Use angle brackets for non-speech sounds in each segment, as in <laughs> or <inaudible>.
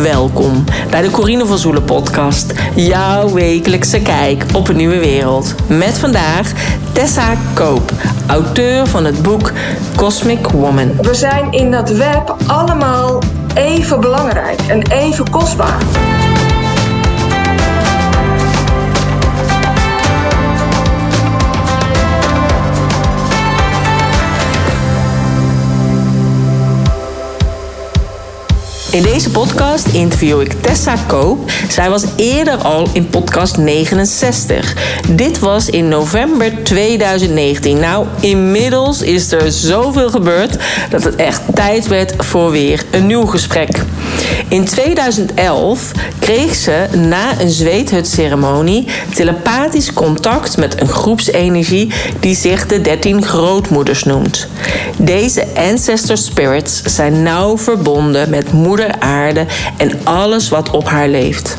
Welkom bij de Corine van Zoelen podcast. Jouw wekelijkse kijk op een nieuwe wereld. Met vandaag Tessa Koop, auteur van het boek Cosmic Woman. We zijn in dat web allemaal even belangrijk en even kostbaar. In deze podcast interview ik Tessa Koop. Zij was eerder al in podcast 69. Dit was in november 2019. Nou, inmiddels is er zoveel gebeurd dat het echt tijd werd voor weer een nieuw gesprek. In 2011 kreeg ze na een zweethutceremonie telepathisch contact met een groepsenergie die zich de 13 grootmoeders noemt. Deze ancestor spirits zijn nauw verbonden met moeder aarde en alles wat op haar leeft.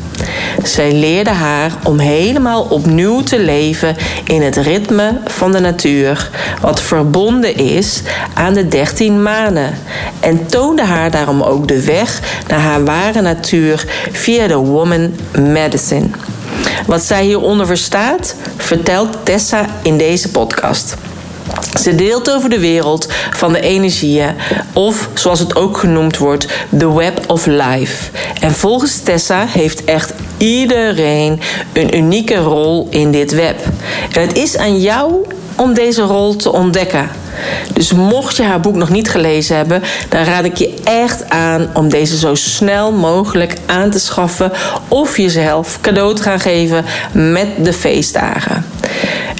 Zij leerde haar om helemaal opnieuw te leven in het ritme van de natuur, wat verbonden is aan de dertien manen, en toonde haar daarom ook de weg naar haar ware natuur via de Woman Medicine. Wat zij hieronder verstaat, vertelt Tessa in deze podcast. Ze deelt over de wereld van de energieën, of zoals het ook genoemd wordt, the web of life. En volgens Tessa heeft echt iedereen een unieke rol in dit web. En het is aan jou om deze rol te ontdekken. Dus mocht je haar boek nog niet gelezen hebben, dan raad ik je echt aan om deze zo snel mogelijk aan te schaffen of jezelf cadeau te gaan geven met de feestdagen.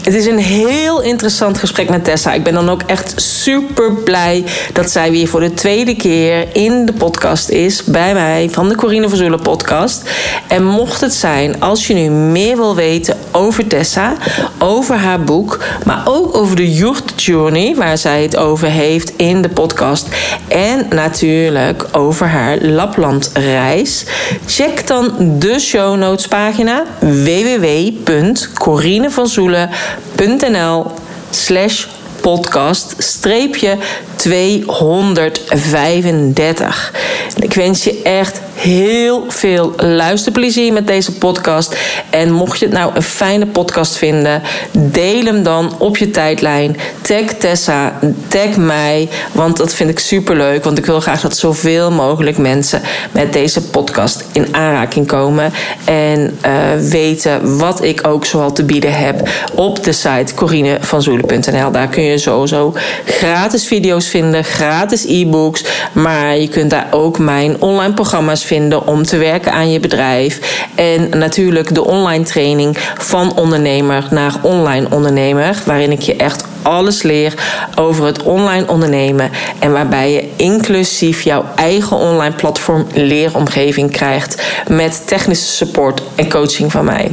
Het is een heel interessant gesprek met Tessa. Ik ben dan ook echt super blij dat zij weer voor de tweede keer in de podcast is bij mij van de Corine Verzoelen podcast. En mocht het zijn, als je nu meer wil weten over Tessa, over haar boek, maar ook over de Youth Journey, waar zij het over heeft in de podcast. En natuurlijk over haar Laplandreis. Check dan de show notes pagina www.corinevanzoelen.nl slash podcast streepje 235. Ik wens je echt heel veel luisterplezier met deze podcast. En mocht je het nou een fijne podcast vinden, deel hem dan op je tijdlijn. Tag Tessa, tag mij, want dat vind ik super leuk. Want ik wil graag dat zoveel mogelijk mensen met deze podcast in aanraking komen. En uh, weten wat ik ook zoal te bieden heb op de site corinevanzoelen.nl. Daar kun je sowieso gratis video's vinden, gratis e-books. Maar je kunt daar ook mijn online programma's vinden om te werken aan je bedrijf. En natuurlijk de online training van ondernemer naar online ondernemer, waarin ik je echt alles leer over het online ondernemen. En waarbij je inclusief jouw eigen online platform leeromgeving krijgt met technische support en coaching van mij.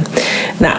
Nou,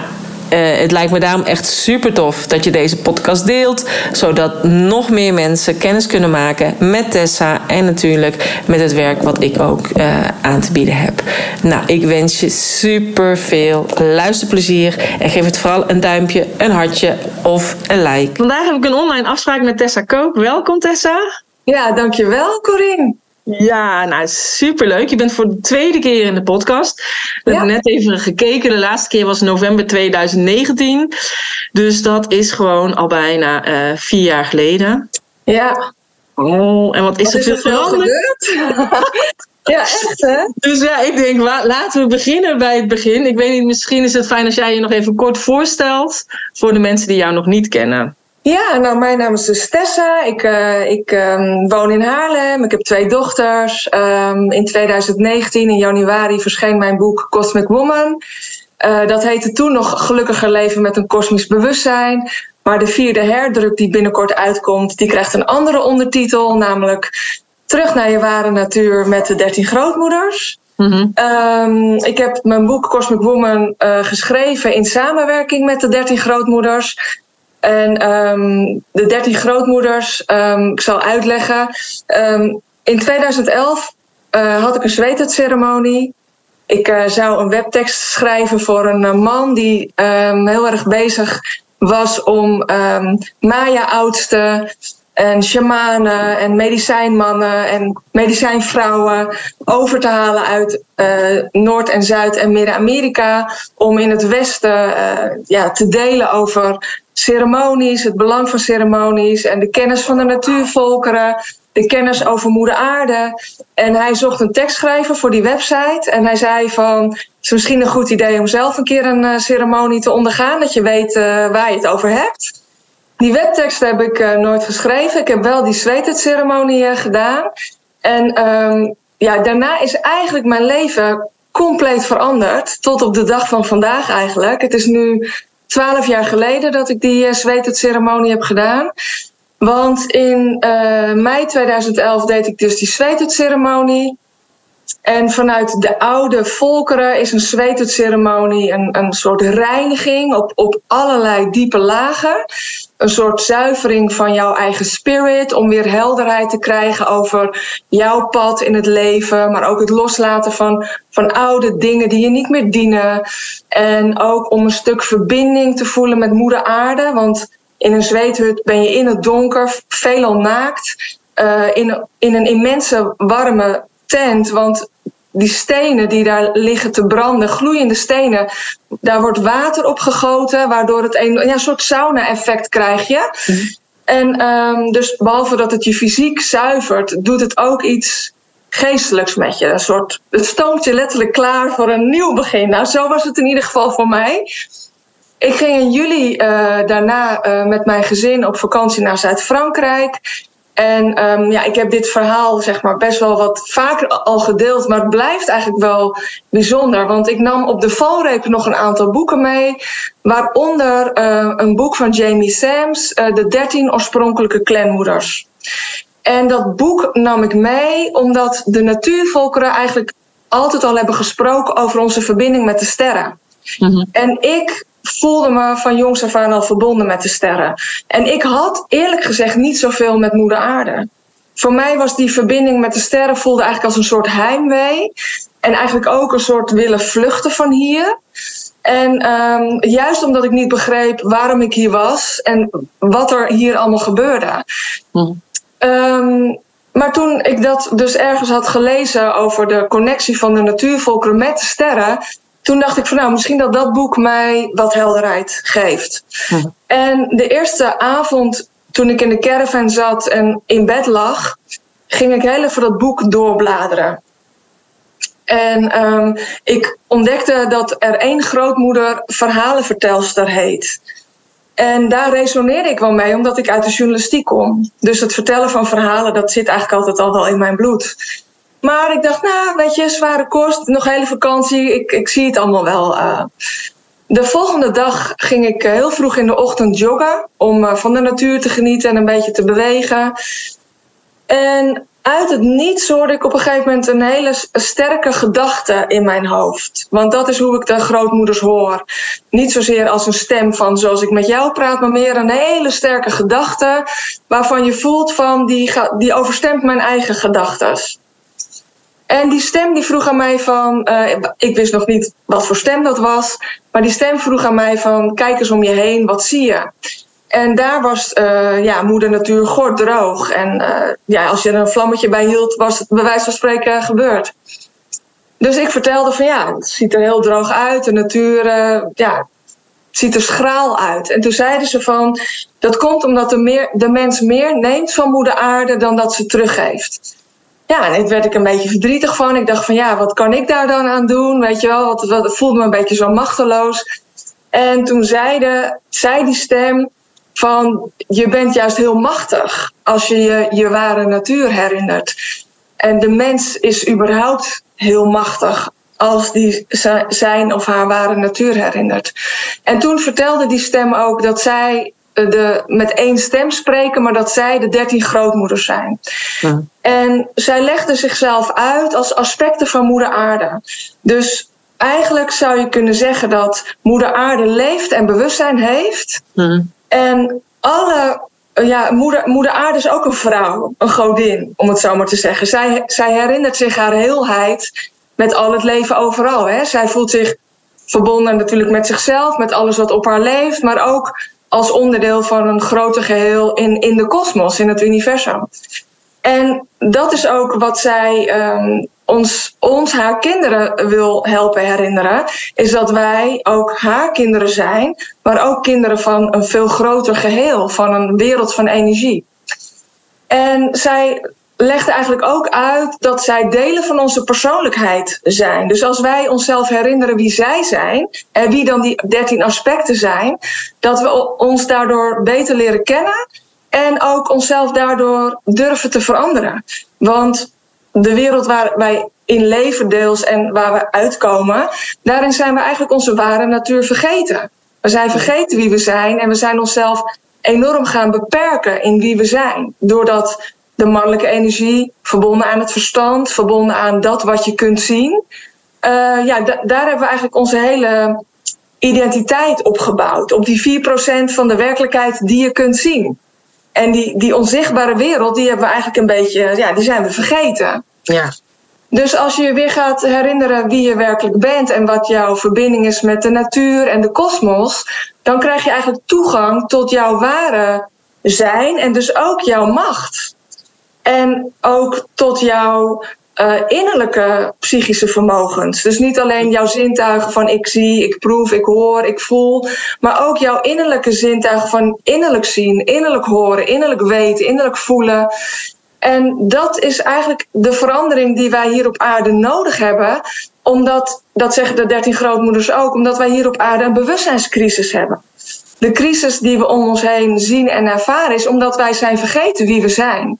uh, het lijkt me daarom echt super tof dat je deze podcast deelt, zodat nog meer mensen kennis kunnen maken met Tessa en natuurlijk met het werk wat ik ook uh, aan te bieden heb. Nou, ik wens je super veel luisterplezier en geef het vooral een duimpje, een hartje of een like. Vandaag heb ik een online afspraak met Tessa Koop. Welkom Tessa. Ja, dankjewel Corinne. Ja, nou superleuk. Je bent voor de tweede keer in de podcast. We ja. hebben net even gekeken. De laatste keer was november 2019. Dus dat is gewoon al bijna uh, vier jaar geleden. Ja. Oh, en wat is wat er veel veranderd? <laughs> ja, echt hè? Dus ja, ik denk, laten we beginnen bij het begin. Ik weet niet, misschien is het fijn als jij je nog even kort voorstelt voor de mensen die jou nog niet kennen. Ja, nou, mijn naam is dus Tessa. Ik, uh, ik um, woon in Haarlem. Ik heb twee dochters. Um, in 2019, in januari, verscheen mijn boek Cosmic Woman. Uh, dat heette toen nog Gelukkiger leven met een kosmisch bewustzijn. Maar de vierde herdruk die binnenkort uitkomt, die krijgt een andere ondertitel, namelijk Terug naar je ware natuur met de 13 grootmoeders. Mm -hmm. um, ik heb mijn boek Cosmic Woman uh, geschreven in samenwerking met de 13 grootmoeders. En um, de 13 grootmoeders, um, ik zal uitleggen. Um, in 2011 uh, had ik een zweethutceremonie. Ik uh, zou een webtekst schrijven voor een uh, man die heel erg bezig was om Maya-oudsten en shamanen en medicijnmannen en medicijnvrouwen over te halen uit uh, Noord- en Zuid- en Midden-Amerika om in het Westen uh, ja, te delen over ceremonies, het belang van ceremonies en de kennis van de natuurvolkeren, de kennis over Moeder Aarde. En hij zocht een tekstschrijver voor die website en hij zei van het is misschien een goed idee om zelf een keer een uh, ceremonie te ondergaan, dat je weet waar je het over hebt. Die webtekst heb ik uh, nooit geschreven. Ik heb wel die zweetceremonie uh, gedaan. En um, ja, daarna is eigenlijk mijn leven compleet veranderd. Tot op de dag van vandaag eigenlijk. Het is nu twaalf jaar geleden dat ik die uh, heb gedaan. Want in mei 2011 deed ik dus die zweetceremonie. En vanuit de oude volkeren is een zweetceremonie een, een soort reiniging op, op allerlei diepe lagen. Een soort zuivering van jouw eigen spirit om weer helderheid te krijgen over jouw pad in het leven. Maar ook het loslaten van, van oude dingen die je niet meer dienen. En ook om een stuk verbinding te voelen met moeder aarde. Want in een zweethut ben je in het donker, veelal naakt. Uh, in, in een immense warme tent. Want die stenen die daar liggen te branden, gloeiende stenen, daar wordt water op gegoten, waardoor het een, ja, soort sauna-effect krijg je. En um, dus behalve dat het je fysiek zuivert, doet het ook iets geestelijks met je. Een soort, het stoomt je letterlijk klaar voor een nieuw begin. Nou, zo was het in ieder geval voor mij. Ik ging in juli uh, daarna uh, met mijn gezin op vakantie naar Zuid-Frankrijk. En um, ja, ik heb dit verhaal zeg maar best wel wat vaker al gedeeld, maar het blijft eigenlijk wel bijzonder. Want ik nam op de valreep nog een aantal boeken mee, waaronder uh, een boek van Jamie Sams, uh, De 13 oorspronkelijke clanmoeders. En dat boek nam ik mee omdat de natuurvolkeren eigenlijk altijd al hebben gesproken over onze verbinding met de sterren. Mm-hmm. En ik voelde me van jongs af aan al verbonden met de sterren. En ik had eerlijk gezegd niet zoveel met Moeder Aarde. Voor mij was die verbinding met de sterren voelde eigenlijk als een soort heimwee. En eigenlijk ook een soort willen vluchten van hier. En um, juist omdat ik niet begreep waarom ik hier was en wat er hier allemaal gebeurde. Mm. Um, maar toen ik dat dus ergens had gelezen over de connectie van de natuurvolkeren met de sterren, toen dacht ik van nou, misschien dat dat boek mij wat helderheid geeft. Hm. En de eerste avond toen ik in de caravan zat en in bed lag, ging ik heel even dat boek doorbladeren. En um, ik ontdekte dat er één grootmoeder verhalenvertelster heet. En daar resoneerde ik wel mee, omdat ik uit de journalistiek kom. Dus het vertellen van verhalen, dat zit eigenlijk altijd al wel in mijn bloed. Maar ik dacht, nou, weet je, zware kost, nog hele vakantie, ik, ik zie het allemaal wel. Uh. De volgende dag ging ik heel vroeg in de ochtend joggen om uh, van de natuur te genieten en een beetje te bewegen. En uit het niets hoorde ik op een gegeven moment een hele sterke gedachte in mijn hoofd. Want dat is hoe ik de grootmoeders hoor. Niet zozeer als een stem van zoals ik met jou praat, maar meer een hele sterke gedachte waarvan je voelt van die, die overstemt mijn eigen gedachten. En die stem die vroeg aan mij van, uh, ik wist nog niet wat voor stem dat was, maar die stem vroeg aan mij van, kijk eens om je heen, wat zie je? En daar was uh, ja, moeder natuur gorddroog. En uh, ja, als je er een vlammetje bij hield, was het bij wijze van spreken gebeurd. Dus ik vertelde van ja, het ziet er heel droog uit. De natuur ja, ziet er schraal uit. En toen zeiden ze van, dat komt omdat de, meer, de mens meer neemt van moeder aarde dan dat ze teruggeeft. Ja, en daar werd ik een beetje verdrietig van. Ik dacht van ja, wat kan ik daar dan aan doen? Weet je wel, wat, wat, voelde me een beetje zo machteloos. En toen zeide, zei die stem van je bent juist heel machtig als je je, je ware natuur herinnert. En de mens is überhaupt heel machtig als die zijn of haar ware natuur herinnert. En toen vertelde die stem ook dat zij de, met één stem spreken, maar dat zij de dertien grootmoeders zijn. Ja. En zij legde zichzelf uit als aspecten van Moeder Aarde. Dus eigenlijk zou je kunnen zeggen dat Moeder Aarde leeft en bewustzijn heeft. Ja. En alle. Ja, moeder, moeder Aarde is ook een vrouw, een godin, om het zo maar te zeggen. Zij, zij herinnert zich haar heelheid met al het leven overal. Hè. Zij voelt zich verbonden natuurlijk met zichzelf, met alles wat op haar leeft, maar ook als onderdeel van een groter geheel in, in de kosmos, in het universum. En dat is ook wat zij um, ons, ons, haar kinderen wil helpen herinneren. Is dat wij ook haar kinderen zijn, maar ook kinderen van een veel groter geheel, van een wereld van energie. En zij legde eigenlijk ook uit dat zij delen van onze persoonlijkheid zijn. Dus als wij onszelf herinneren wie zij zijn en wie dan die dertien aspecten zijn, dat we ons daardoor beter leren kennen en ook onszelf daardoor durven te veranderen. Want de wereld waar wij in leven deels en waar we uitkomen, daarin zijn we eigenlijk onze ware natuur vergeten. We zijn vergeten wie we zijn en we zijn onszelf enorm gaan beperken in wie we zijn. Doordat de mannelijke energie, verbonden aan het verstand, verbonden aan dat wat je kunt zien. Uh, ja, daar hebben we eigenlijk onze hele identiteit opgebouwd. Op die 4% van de werkelijkheid die je kunt zien. En die, die onzichtbare wereld, die hebben we eigenlijk een beetje, ja, die zijn we vergeten. Ja. Dus als je je weer gaat herinneren wie je werkelijk bent en wat jouw verbinding is met de natuur en de kosmos, dan krijg je eigenlijk toegang tot jouw ware zijn en dus ook jouw macht. En ook tot jouw uh, innerlijke psychische vermogens. Dus niet alleen jouw zintuigen van ik zie, ik proef, ik hoor, ik voel, maar ook jouw innerlijke zintuigen van innerlijk zien, innerlijk horen, innerlijk weten, innerlijk voelen. En dat is eigenlijk de verandering die wij hier op aarde nodig hebben, omdat, dat zeggen de dertien grootmoeders ook, omdat wij hier op aarde een bewustzijnscrisis hebben. De crisis die we om ons heen zien en ervaren is omdat wij zijn vergeten wie we zijn.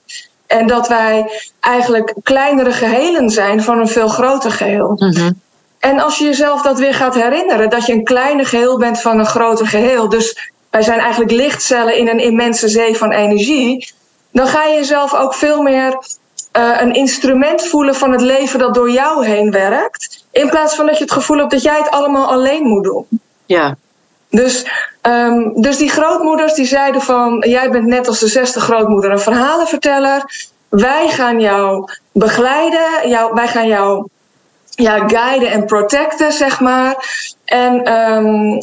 En dat wij eigenlijk kleinere gehelen zijn van een veel groter geheel. Mhm. En als je jezelf dat weer gaat herinneren, dat je een kleine geheel bent van een groter geheel. Dus wij zijn eigenlijk lichtcellen in een immense zee van energie. Dan ga je jezelf ook veel meer uh, een instrument voelen van het leven dat door jou heen werkt. In plaats van dat je het gevoel hebt dat jij het allemaal alleen moet doen. Ja. Dus, um, dus die grootmoeders die zeiden van... jij bent net als de zesde grootmoeder een verhalenverteller. Wij gaan jou begeleiden. Jou, wij gaan jou ja, guiden en protecten, zeg maar. En um,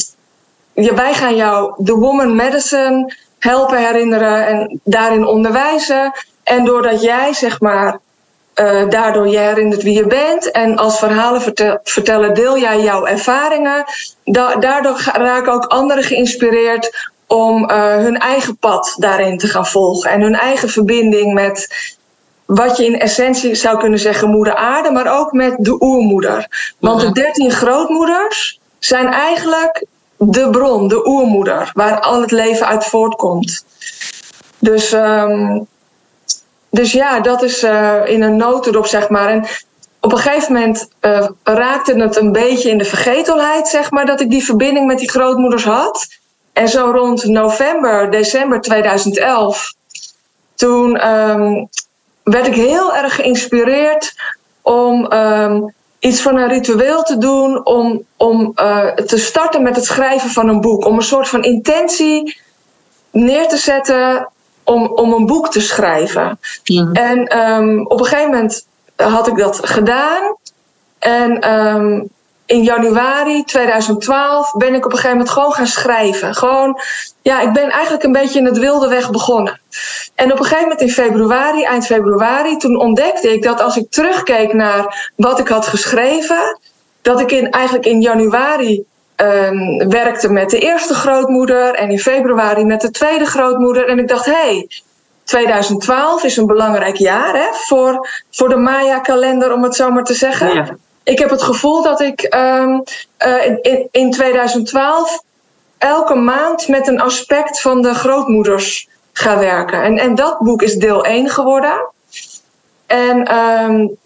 ja, wij gaan jou de woman medicine helpen herinneren en daarin onderwijzen. En doordat jij, zeg maar, uh, daardoor je herinnert wie je bent. En als verhalenverteller deel jij jouw ervaringen. Da daardoor raken ook anderen geïnspireerd om uh, hun eigen pad daarin te gaan volgen. En hun eigen verbinding met wat je in essentie zou kunnen zeggen moeder aarde, maar ook met de oermoeder. Want de dertien grootmoeders zijn eigenlijk de bron, de oermoeder, waar al het leven uit voortkomt. Dus um, dus ja, dat is uh, in een notendop, zeg maar. En op een gegeven moment uh, raakte het een beetje in de vergetelheid, zeg maar, dat ik die verbinding met die grootmoeders had. En zo rond november, december 2011, toen um, werd ik heel erg geïnspireerd om um, iets van een ritueel te doen, om, om uh, te starten met het schrijven van een boek. Om een soort van intentie neer te zetten om, om een boek te schrijven. En um, op een gegeven moment had ik dat gedaan. En um, in januari 2012 ben ik op een gegeven moment gewoon gaan schrijven. Gewoon, ja, ik ben eigenlijk een beetje in het wilde weg begonnen. En op een gegeven moment in februari, eind februari, toen ontdekte ik dat als ik terugkeek naar wat ik had geschreven, dat ik in, eigenlijk in januari um, werkte met de eerste grootmoeder en in februari met de tweede grootmoeder. En ik dacht, hé, hey, 2012 is een belangrijk jaar hè, voor, voor de Maya-kalender, om het zo maar te zeggen. Ja. Ik heb het gevoel dat ik um, uh, in, in 2012 elke maand met een aspect van de grootmoeders ga werken. En, en dat boek is deel 1 geworden. En um,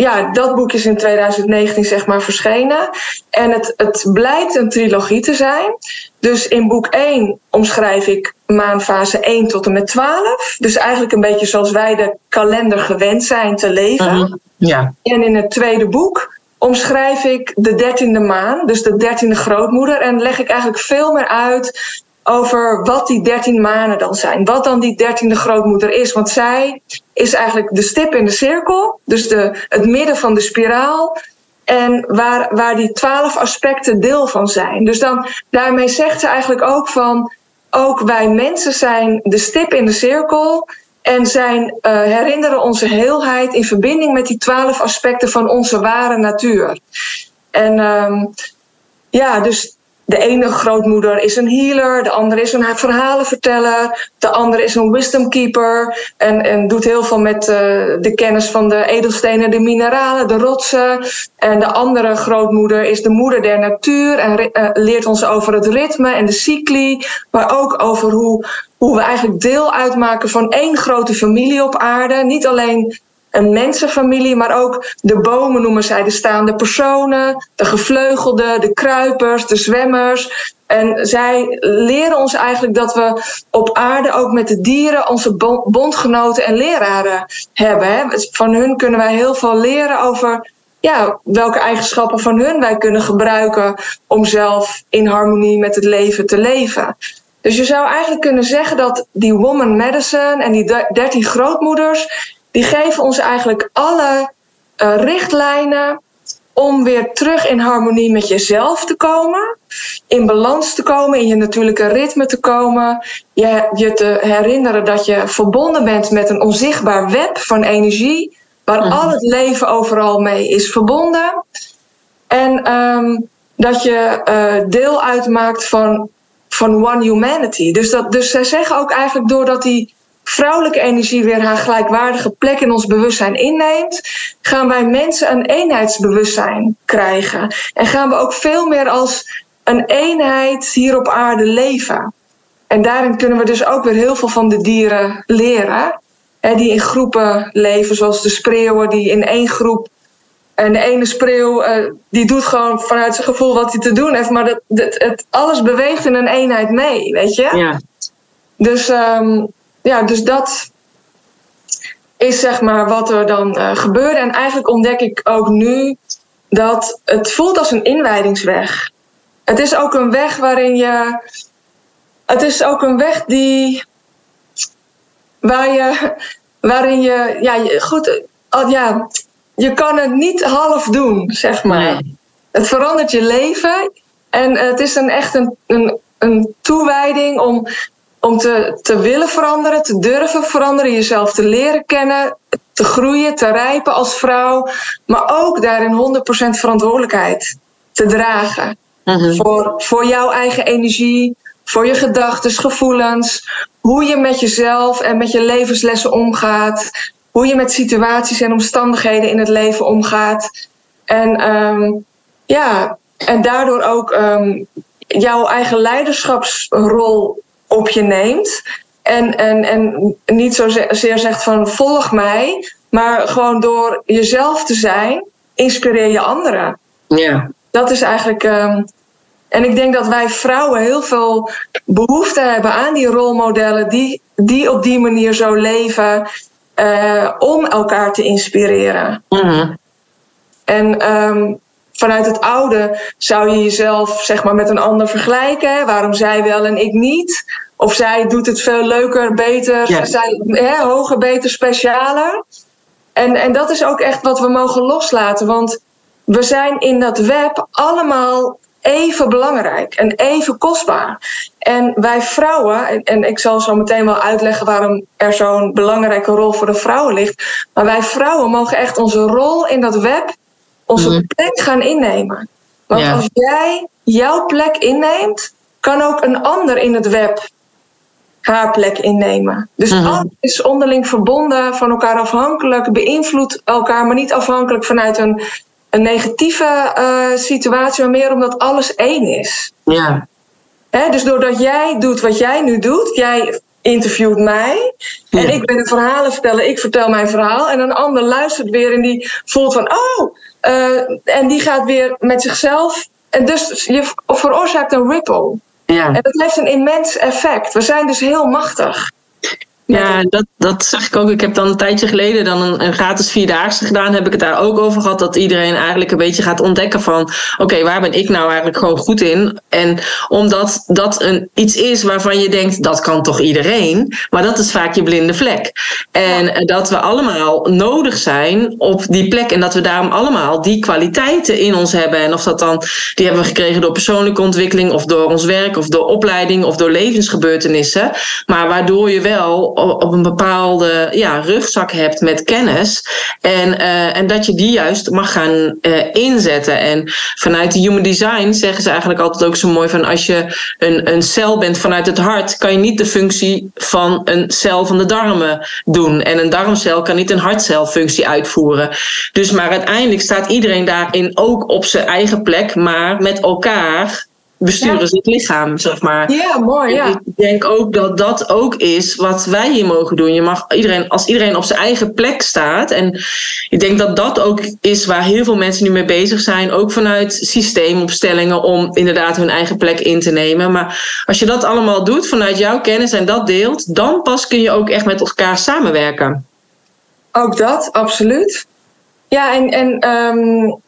ja, dat boek is in 2019 zeg maar verschenen. En het, het blijkt een trilogie te zijn. Dus in boek 1 omschrijf ik maanfase 1 tot en met 12. Dus eigenlijk een beetje zoals wij de kalender gewend zijn te leven. Mm -hmm. ja. En in het tweede boek omschrijf ik de dertiende maan, dus de dertiende grootmoeder. En leg ik eigenlijk veel meer uit over wat die dertien manen dan zijn. Wat dan die dertiende grootmoeder is. Want zij is eigenlijk de stip in de cirkel, dus de, het midden van de spiraal. En waar, waar die twaalf aspecten deel van zijn. Dus dan, daarmee zegt ze eigenlijk ook van. Ook wij mensen zijn de stip in de cirkel. En zijn, uh, herinneren onze heelheid in verbinding met die twaalf aspecten van onze ware natuur. En um, ja, dus de ene grootmoeder is een healer, de andere is een verhalenverteller, de andere is een wisdom keeper en, en doet heel veel met uh, de kennis van de edelstenen, de mineralen, de rotsen. En de andere grootmoeder is de moeder der natuur en uh, leert ons over het ritme en de cycli, maar ook over hoe, hoe we eigenlijk deel uitmaken van één grote familie op aarde. Niet alleen een mensenfamilie, maar ook de bomen noemen zij de staande personen, de gevleugelde, de kruipers, de zwemmers. En zij leren ons eigenlijk dat we op aarde ook met de dieren onze bondgenoten en leraren hebben. Van hun kunnen wij heel veel leren over ja, welke eigenschappen van hun wij kunnen gebruiken om zelf in harmonie met het leven te leven. Dus je zou eigenlijk kunnen zeggen dat die woman medicine en die dertien grootmoeders, die geven ons eigenlijk alle uh, richtlijnen om weer terug in harmonie met jezelf te komen, in balans te komen, in je natuurlijke ritme te komen, je, je te herinneren dat je verbonden bent met een onzichtbaar web van energie, waar mm. al het leven overal mee is verbonden. En um, dat je uh, deel uitmaakt van, van One Humanity. Dus, dat, dus zij zeggen ook eigenlijk doordat die vrouwelijke energie weer haar gelijkwaardige plek in ons bewustzijn inneemt, gaan wij mensen een eenheidsbewustzijn krijgen. En gaan we ook veel meer als een eenheid hier op aarde leven. En daarin kunnen we dus ook weer heel veel van de dieren leren. Hè, die in groepen leven, zoals de spreeuwen die in één groep. En de ene spreeuw uh, die doet gewoon vanuit zijn gevoel wat hij te doen heeft. Maar dat, dat, het, alles beweegt in een eenheid mee, weet je? Ja. Dus um, ja, dus dat is zeg maar wat er dan uh, gebeurde. En eigenlijk ontdek ik ook nu dat het voelt als een inwijdingsweg. Het is ook een weg waarin je. Het is ook een weg die. Waar je. Waarin je. Ja, goed. Ja, je kan het niet half doen, zeg maar. Het verandert je leven. En het is een echt een, een, een toewijding om om te, te willen veranderen, te durven veranderen, jezelf te leren kennen, te groeien, te rijpen als vrouw, maar ook daarin 100% verantwoordelijkheid te dragen. Mhm. voor, voor jouw eigen energie, voor je gedachten, gevoelens, hoe je met jezelf en met je levenslessen omgaat, hoe je met situaties en omstandigheden in het leven omgaat. En um, ja, en daardoor ook um, jouw eigen leiderschapsrol op je neemt. En, en, en niet zozeer zegt van volg mij, maar gewoon door jezelf te zijn, inspireer je anderen. Ja. Dat is eigenlijk. Um, en ik denk dat wij vrouwen heel veel behoefte hebben aan die rolmodellen die, die op die manier zo leven uh, om elkaar te inspireren. Mm En um, vanuit het oude zou je jezelf zeg maar, met een ander vergelijken. Waarom zij wel en ik niet? Of zij doet het veel leuker, beter, zij, hè, hoger, beter, specialer. En, en dat is ook echt wat we mogen loslaten. Want we zijn in dat web allemaal even belangrijk en even kostbaar. En wij vrouwen, en ik zal zo meteen wel uitleggen waarom er zo'n belangrijke rol voor de vrouwen ligt. Maar wij vrouwen mogen echt onze rol in dat web onze mhm. plek gaan innemen. Want als jij jouw plek inneemt, kan ook een ander in het web haar plek innemen. Dus mm alles is onderling verbonden, van elkaar afhankelijk, beïnvloedt elkaar, maar niet afhankelijk vanuit een, een negatieve uh, situatie, maar meer omdat alles één is. Ja. dus doordat jij doet wat jij nu doet, jij interviewt mij. En ik ben het verhalen vertellen, ik vertel mijn verhaal. En een ander luistert weer en die voelt van, oh, en die gaat weer met zichzelf. En dus je veroorzaakt een ripple. Ja. En dat heeft een immens effect. We zijn dus heel machtig. Ja, dat, dat zeg ik ook. Ik heb dan een tijdje geleden dan een, een gratis vierdaagse gedaan. Heb ik het daar ook over gehad. Dat iedereen eigenlijk een beetje gaat ontdekken van... Oké, waar ben ik nou eigenlijk gewoon goed in? En omdat dat een, iets is waarvan je denkt... Dat kan toch iedereen? Maar dat is vaak je blinde vlek. En dat we allemaal nodig zijn op die plek. En dat we daarom allemaal die kwaliteiten in ons hebben. En of dat dan... Die hebben we gekregen door persoonlijke ontwikkeling... Of door ons werk, of door opleiding... Of door levensgebeurtenissen. Maar waardoor je wel op een bepaalde ja, rugzak hebt met kennis. En, uh, en dat je die juist mag gaan uh, inzetten. En vanuit de human design zeggen ze eigenlijk altijd ook zo mooi van als je een, een cel bent vanuit het hart, kan je niet de functie van een cel van de darmen doen. En een darmcel kan niet een hartcelfunctie uitvoeren. Dus maar uiteindelijk staat iedereen daarin ook op zijn eigen plek, maar met elkaar besturen ze het lichaam, zeg maar. Ja, mooi, ja. Ik denk ook dat dat ook is wat wij hier mogen doen. Je mag iedereen, als iedereen op zijn eigen plek staat. En ik denk dat dat ook is waar heel veel mensen nu mee bezig zijn. Ook vanuit systeemopstellingen om inderdaad hun eigen plek in te nemen. Maar als je dat allemaal doet vanuit jouw kennis en dat deelt, dan pas kun je ook echt met elkaar samenwerken. Ook dat, absoluut. Ja, en, en um,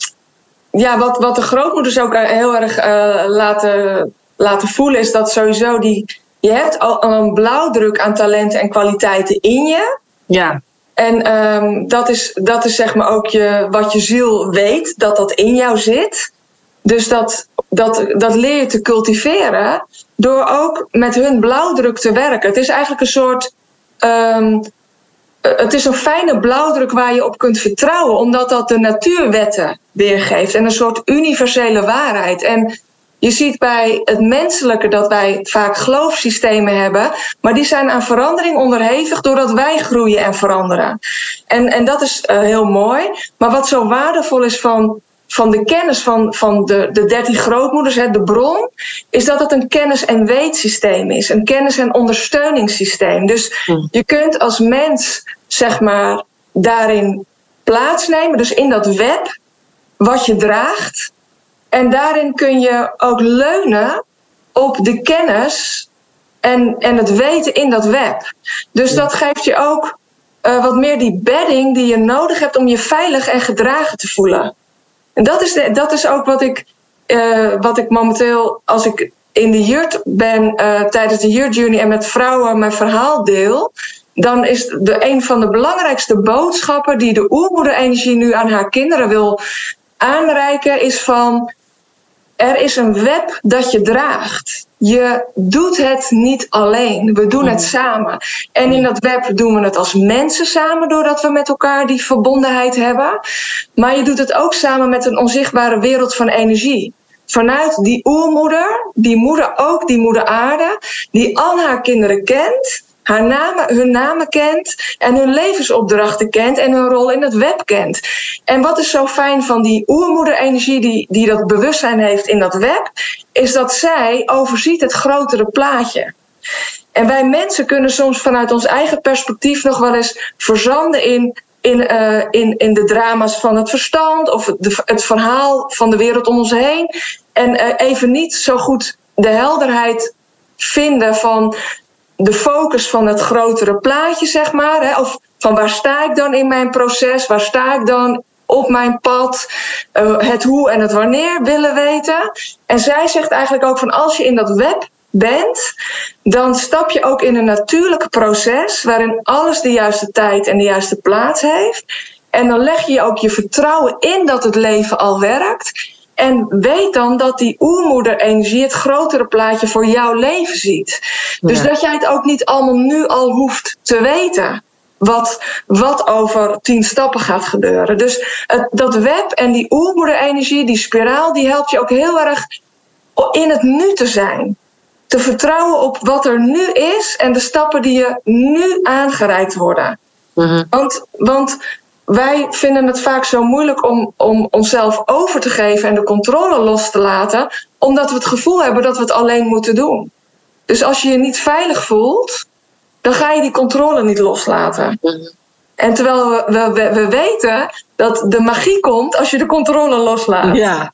ja, wat, wat de grootmoeders ook heel erg uh, laten, laten voelen, is dat sowieso die. Je hebt al een blauwdruk aan talenten en kwaliteiten in je. Ja. En um, dat, is, dat is zeg maar ook je, wat je ziel weet, dat dat in jou zit. Dus dat, dat, dat leer je te cultiveren door ook met hun blauwdruk te werken. Het is eigenlijk een soort um, eh, het is een fijne blauwdruk waar je op kunt vertrouwen, omdat dat de natuurwetten weergeeft en een soort universele waarheid. En je ziet bij het menselijke dat wij vaak geloofssystemen hebben, maar die zijn aan verandering onderhevig doordat wij groeien en veranderen. En, en dat is uh, heel mooi. Maar wat zo waardevol is van van de kennis van, van de, de dertien grootmoeders, hè, de bron, is dat het een kennis- en weetsysteem is. Een kennis- en ondersteuningssysteem. Dus hmm. je kunt als mens, zeg maar, daarin plaatsnemen, dus in dat web wat je draagt. En daarin kun je ook leunen op de kennis en, en het weten in dat web. Dus dat geeft je ook uh, wat meer die bedding die je nodig hebt om je veilig en gedragen te voelen. En dat is, de, dat is ook wat ik, uh, wat ik momenteel, als ik in de jurt ben uh, tijdens de Journey en met vrouwen mijn verhaal deel, dan is de, een van de belangrijkste boodschappen die de oermoederenergie nu aan haar kinderen wil aanreiken, is van er is een web dat je draagt. Je doet het niet alleen. We doen het samen. En in dat web doen we het als mensen samen, doordat we met elkaar die verbondenheid hebben. Maar je doet het ook samen met een onzichtbare wereld van energie. Vanuit die oermoeder, die moeder ook, die moeder aarde, die al haar kinderen kent haar namen, hun namen kent en hun levensopdrachten kent en hun rol in het web kent. En wat is zo fijn van die oermoederenergie die, die dat bewustzijn heeft in dat web, is dat zij overziet het grotere plaatje. En wij mensen kunnen soms vanuit ons eigen perspectief nog wel eens verzanden in, in, uh, in, in de drama's van het verstand of het, het verhaal van de wereld om ons heen. En uh, even niet zo goed de helderheid vinden van de focus van het grotere plaatje, zeg maar. Hè? Of van waar sta ik dan in mijn proces? Waar sta ik dan op mijn pad? Uh, het hoe en het wanneer willen weten. En zij zegt eigenlijk ook van als je in dat web bent, dan stap je ook in een natuurlijk proces waarin alles de juiste tijd en de juiste plaats heeft. En dan leg je ook je vertrouwen in dat het leven al werkt. En weet dan dat die oermoederenergie het grotere plaatje voor jouw leven ziet. Dus dat jij het ook niet allemaal nu al hoeft te weten. Wat, wat over tien stappen gaat gebeuren. Dus het, dat web en die oermoederenergie, die spiraal, die helpt je ook heel erg in het nu te zijn. Te vertrouwen op wat er nu is en de stappen die je nu aangereikt worden. Mhm. want, want wij vinden het vaak zo moeilijk om, om onszelf over te geven en de controle los te laten, omdat we het gevoel hebben dat we het alleen moeten doen. Dus als je je niet veilig voelt, dan ga je die controle niet loslaten. En terwijl we, we, we weten dat de magie komt als je de controle loslaat. Ja.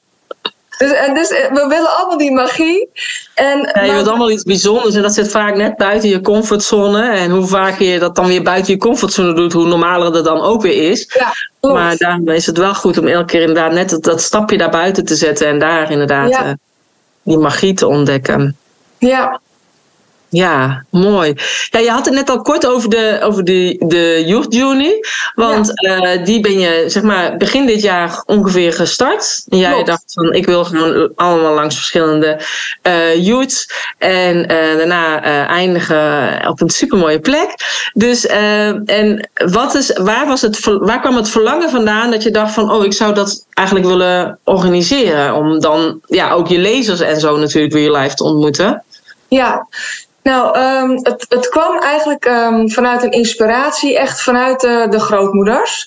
Dus, en dus we willen allemaal die magie. En, ja, je wilt allemaal iets bijzonders en dat zit vaak net buiten je comfortzone. En hoe vaker je dat dan weer buiten je comfortzone doet, hoe normaler dat dan ook weer is. Ja, maar daarom is het wel goed om elke keer inderdaad net dat, dat stapje daar buiten te zetten en daar inderdaad ja. die magie te ontdekken. Ja, ja, mooi. Ja, je had het net al kort over de, over de, de Youth Journey. Want eh, die ben je, zeg maar, begin dit jaar ongeveer gestart. En jij dacht van, ik wil gewoon allemaal langs verschillende uh, youths. En uh, daarna eindigen op een supermooie plek. Dus, en wat is, waar, was het, waar kwam het verlangen vandaan dat je dacht van, oh, ik zou dat eigenlijk willen organiseren? Om dan ja, ook je lezers en zo natuurlijk weer live te ontmoeten. Ja, nou, um, het, het kwam eigenlijk um, vanuit een inspiratie, echt vanuit de, de grootmoeders.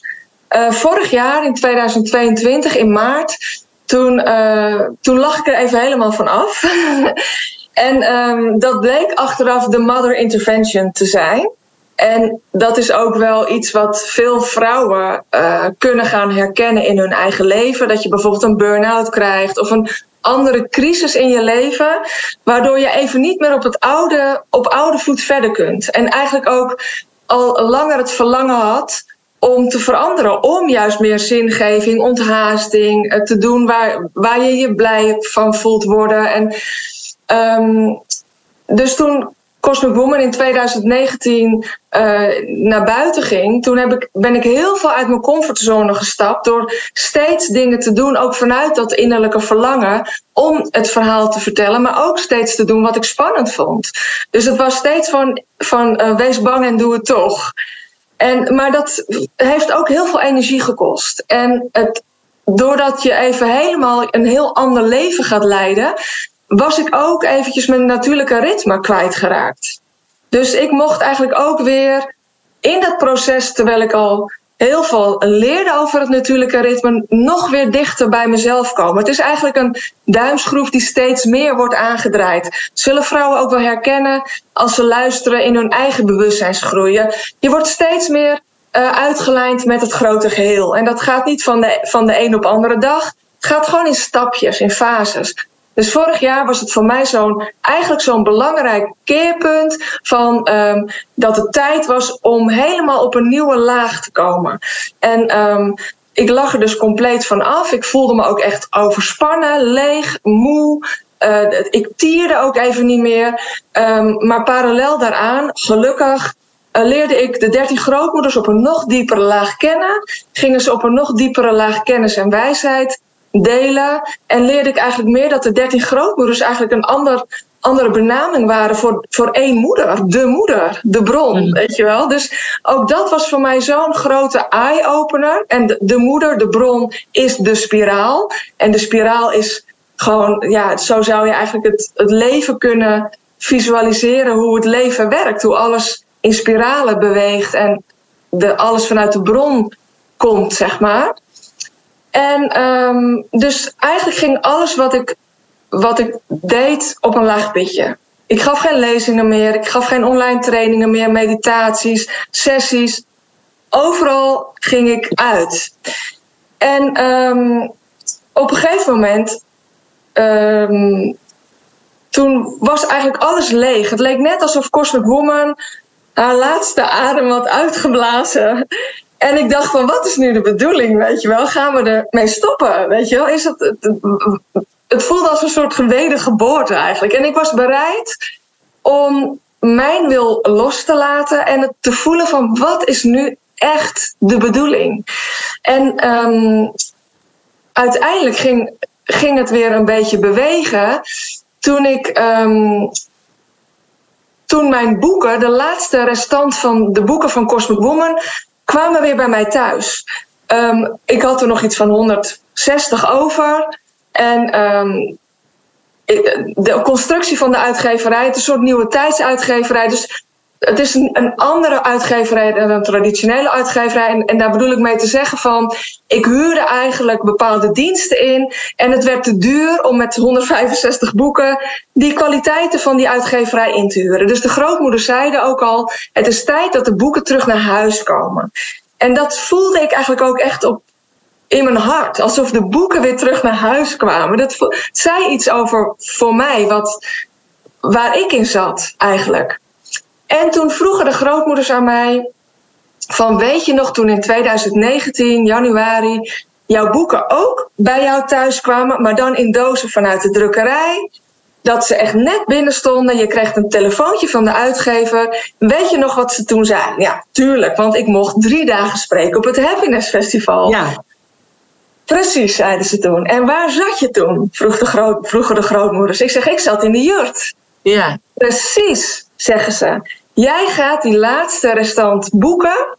Uh, vorig jaar, in 2022, in maart, toen, uh, toen lag ik er even helemaal van af. <laughs> en um, dat bleek achteraf de mother intervention te zijn. En dat is ook wel iets wat veel vrouwen uh, kunnen gaan herkennen in hun eigen leven. Dat je bijvoorbeeld een burn-out krijgt of een andere crisis in je leven, waardoor je even niet meer op het oude, op oude voet verder kunt. En eigenlijk ook al langer het verlangen had om te veranderen, om juist meer zingeving, onthaasting eh, te doen waar, waar je je blij van voelt worden. En um, dus toen Cosmic Woman in 2019 uh, eh, naar buiten ging, toen heb ik, ben ik heel veel uit mijn comfortzone gestapt door steeds dingen te doen, ook vanuit dat innerlijke verlangen, om het verhaal te vertellen, maar ook steeds te doen wat ik spannend vond. Dus het was steeds van, van uh, wees bang en doe het toch. En, maar dat heeft ook heel veel energie gekost. En het, doordat je even helemaal een heel ander leven gaat leiden, was ik ook eventjes mijn natuurlijke ritme kwijtgeraakt. Dus ik mocht eigenlijk ook weer in dat proces, terwijl ik al heel veel leerde over het natuurlijke ritme, nog weer dichter bij mezelf komen. Het is eigenlijk een duimschroef die steeds meer wordt aangedraaid. Zullen vrouwen ook wel herkennen als ze luisteren in hun eigen bewustzijnsgroei. Je wordt steeds meer uh, uitgelijnd met het grote geheel. En dat gaat niet van de, van de een op andere dag. Het gaat gewoon in stapjes, in fases. Dus vorig jaar was het voor mij zo'n eigenlijk zo'n belangrijk keerpunt van um, dat het tijd was om helemaal op een nieuwe laag te komen. En um, ik lag er dus compleet van af. Ik voelde me ook echt overspannen, leeg, moe. Uh, ik tierde ook even niet meer. Um, maar parallel daaraan, gelukkig, uh, leerde ik de dertien grootmoeders op een nog diepere laag kennen. Gingen ze op een nog diepere laag kennis en wijsheid delen. En leerde ik eigenlijk meer dat de dertien grootmoeders eigenlijk een ander, andere benaming waren voor, voor één moeder. De moeder, de bron, mm. weet je wel. Dus ook dat was voor mij zo'n grote eye-opener. En de, de moeder, de bron, is de spiraal. En de spiraal is gewoon, ja, zo zou je eigenlijk het, het leven kunnen visualiseren hoe het leven werkt. Hoe alles in spiralen beweegt en de, alles vanuit de bron komt, zeg maar. En um, dus eigenlijk ging alles wat ik, wat ik deed op een laag pitje. Ik gaf geen lezingen meer, ik gaf geen online trainingen meer, meditaties, sessies. Overal ging ik uit. En um, op een gegeven moment, um, toen was eigenlijk alles leeg. Het leek net alsof Cosmic Woman haar laatste adem had uitgeblazen. En ik dacht van, wat is nu de bedoeling, weet je wel? Gaan we ermee stoppen, weet je wel? Is het, het, het voelde als een soort geboorte eigenlijk. En ik was bereid om mijn wil los te laten en het te voelen van, wat is nu echt de bedoeling? En um, uiteindelijk ging, ging het weer een beetje bewegen toen ik um, toen mijn boeken, de laatste restant van de boeken van Cosmic Woman, kwamen weer bij mij thuis. Um, ik had er nog iets van 160 over. En um, de constructie van de uitgeverij, het is een soort nieuwe tijdsuitgeverij. Dus het is een, een, andere uitgeverij dan een traditionele uitgeverij. En, en, daar bedoel ik mee te zeggen van... ik huurde eigenlijk bepaalde diensten in... en het werd te duur om met 165 boeken... die kwaliteiten van die uitgeverij in te huren. Dus de grootmoeders zeiden ook al... het is tijd dat de boeken terug naar huis komen. En dat voelde ik eigenlijk ook echt op in mijn hart. Alsof de boeken weer terug naar huis kwamen. Dat zei iets over voor mij, wat, waar ik in zat eigenlijk. En toen vroegen de grootmoeders aan mij: van weet je nog toen in 2019, januari, jouw boeken ook bij jou thuis kwamen, maar dan in dozen vanuit de drukkerij? Dat ze echt net binnen stonden. Je kreeg een telefoontje van de uitgever. Weet je nog wat ze toen zei? Ja, tuurlijk, want ik mocht drie dagen spreken op het Happiness Festival. Ja. Precies, zeiden ze toen. En waar zat je toen? Vroeg de groot, vroegen de grootmoeders. Ik zeg, ik zat in de jurt. Ja. Precies, zeggen ze. Jij gaat die laatste restant boeken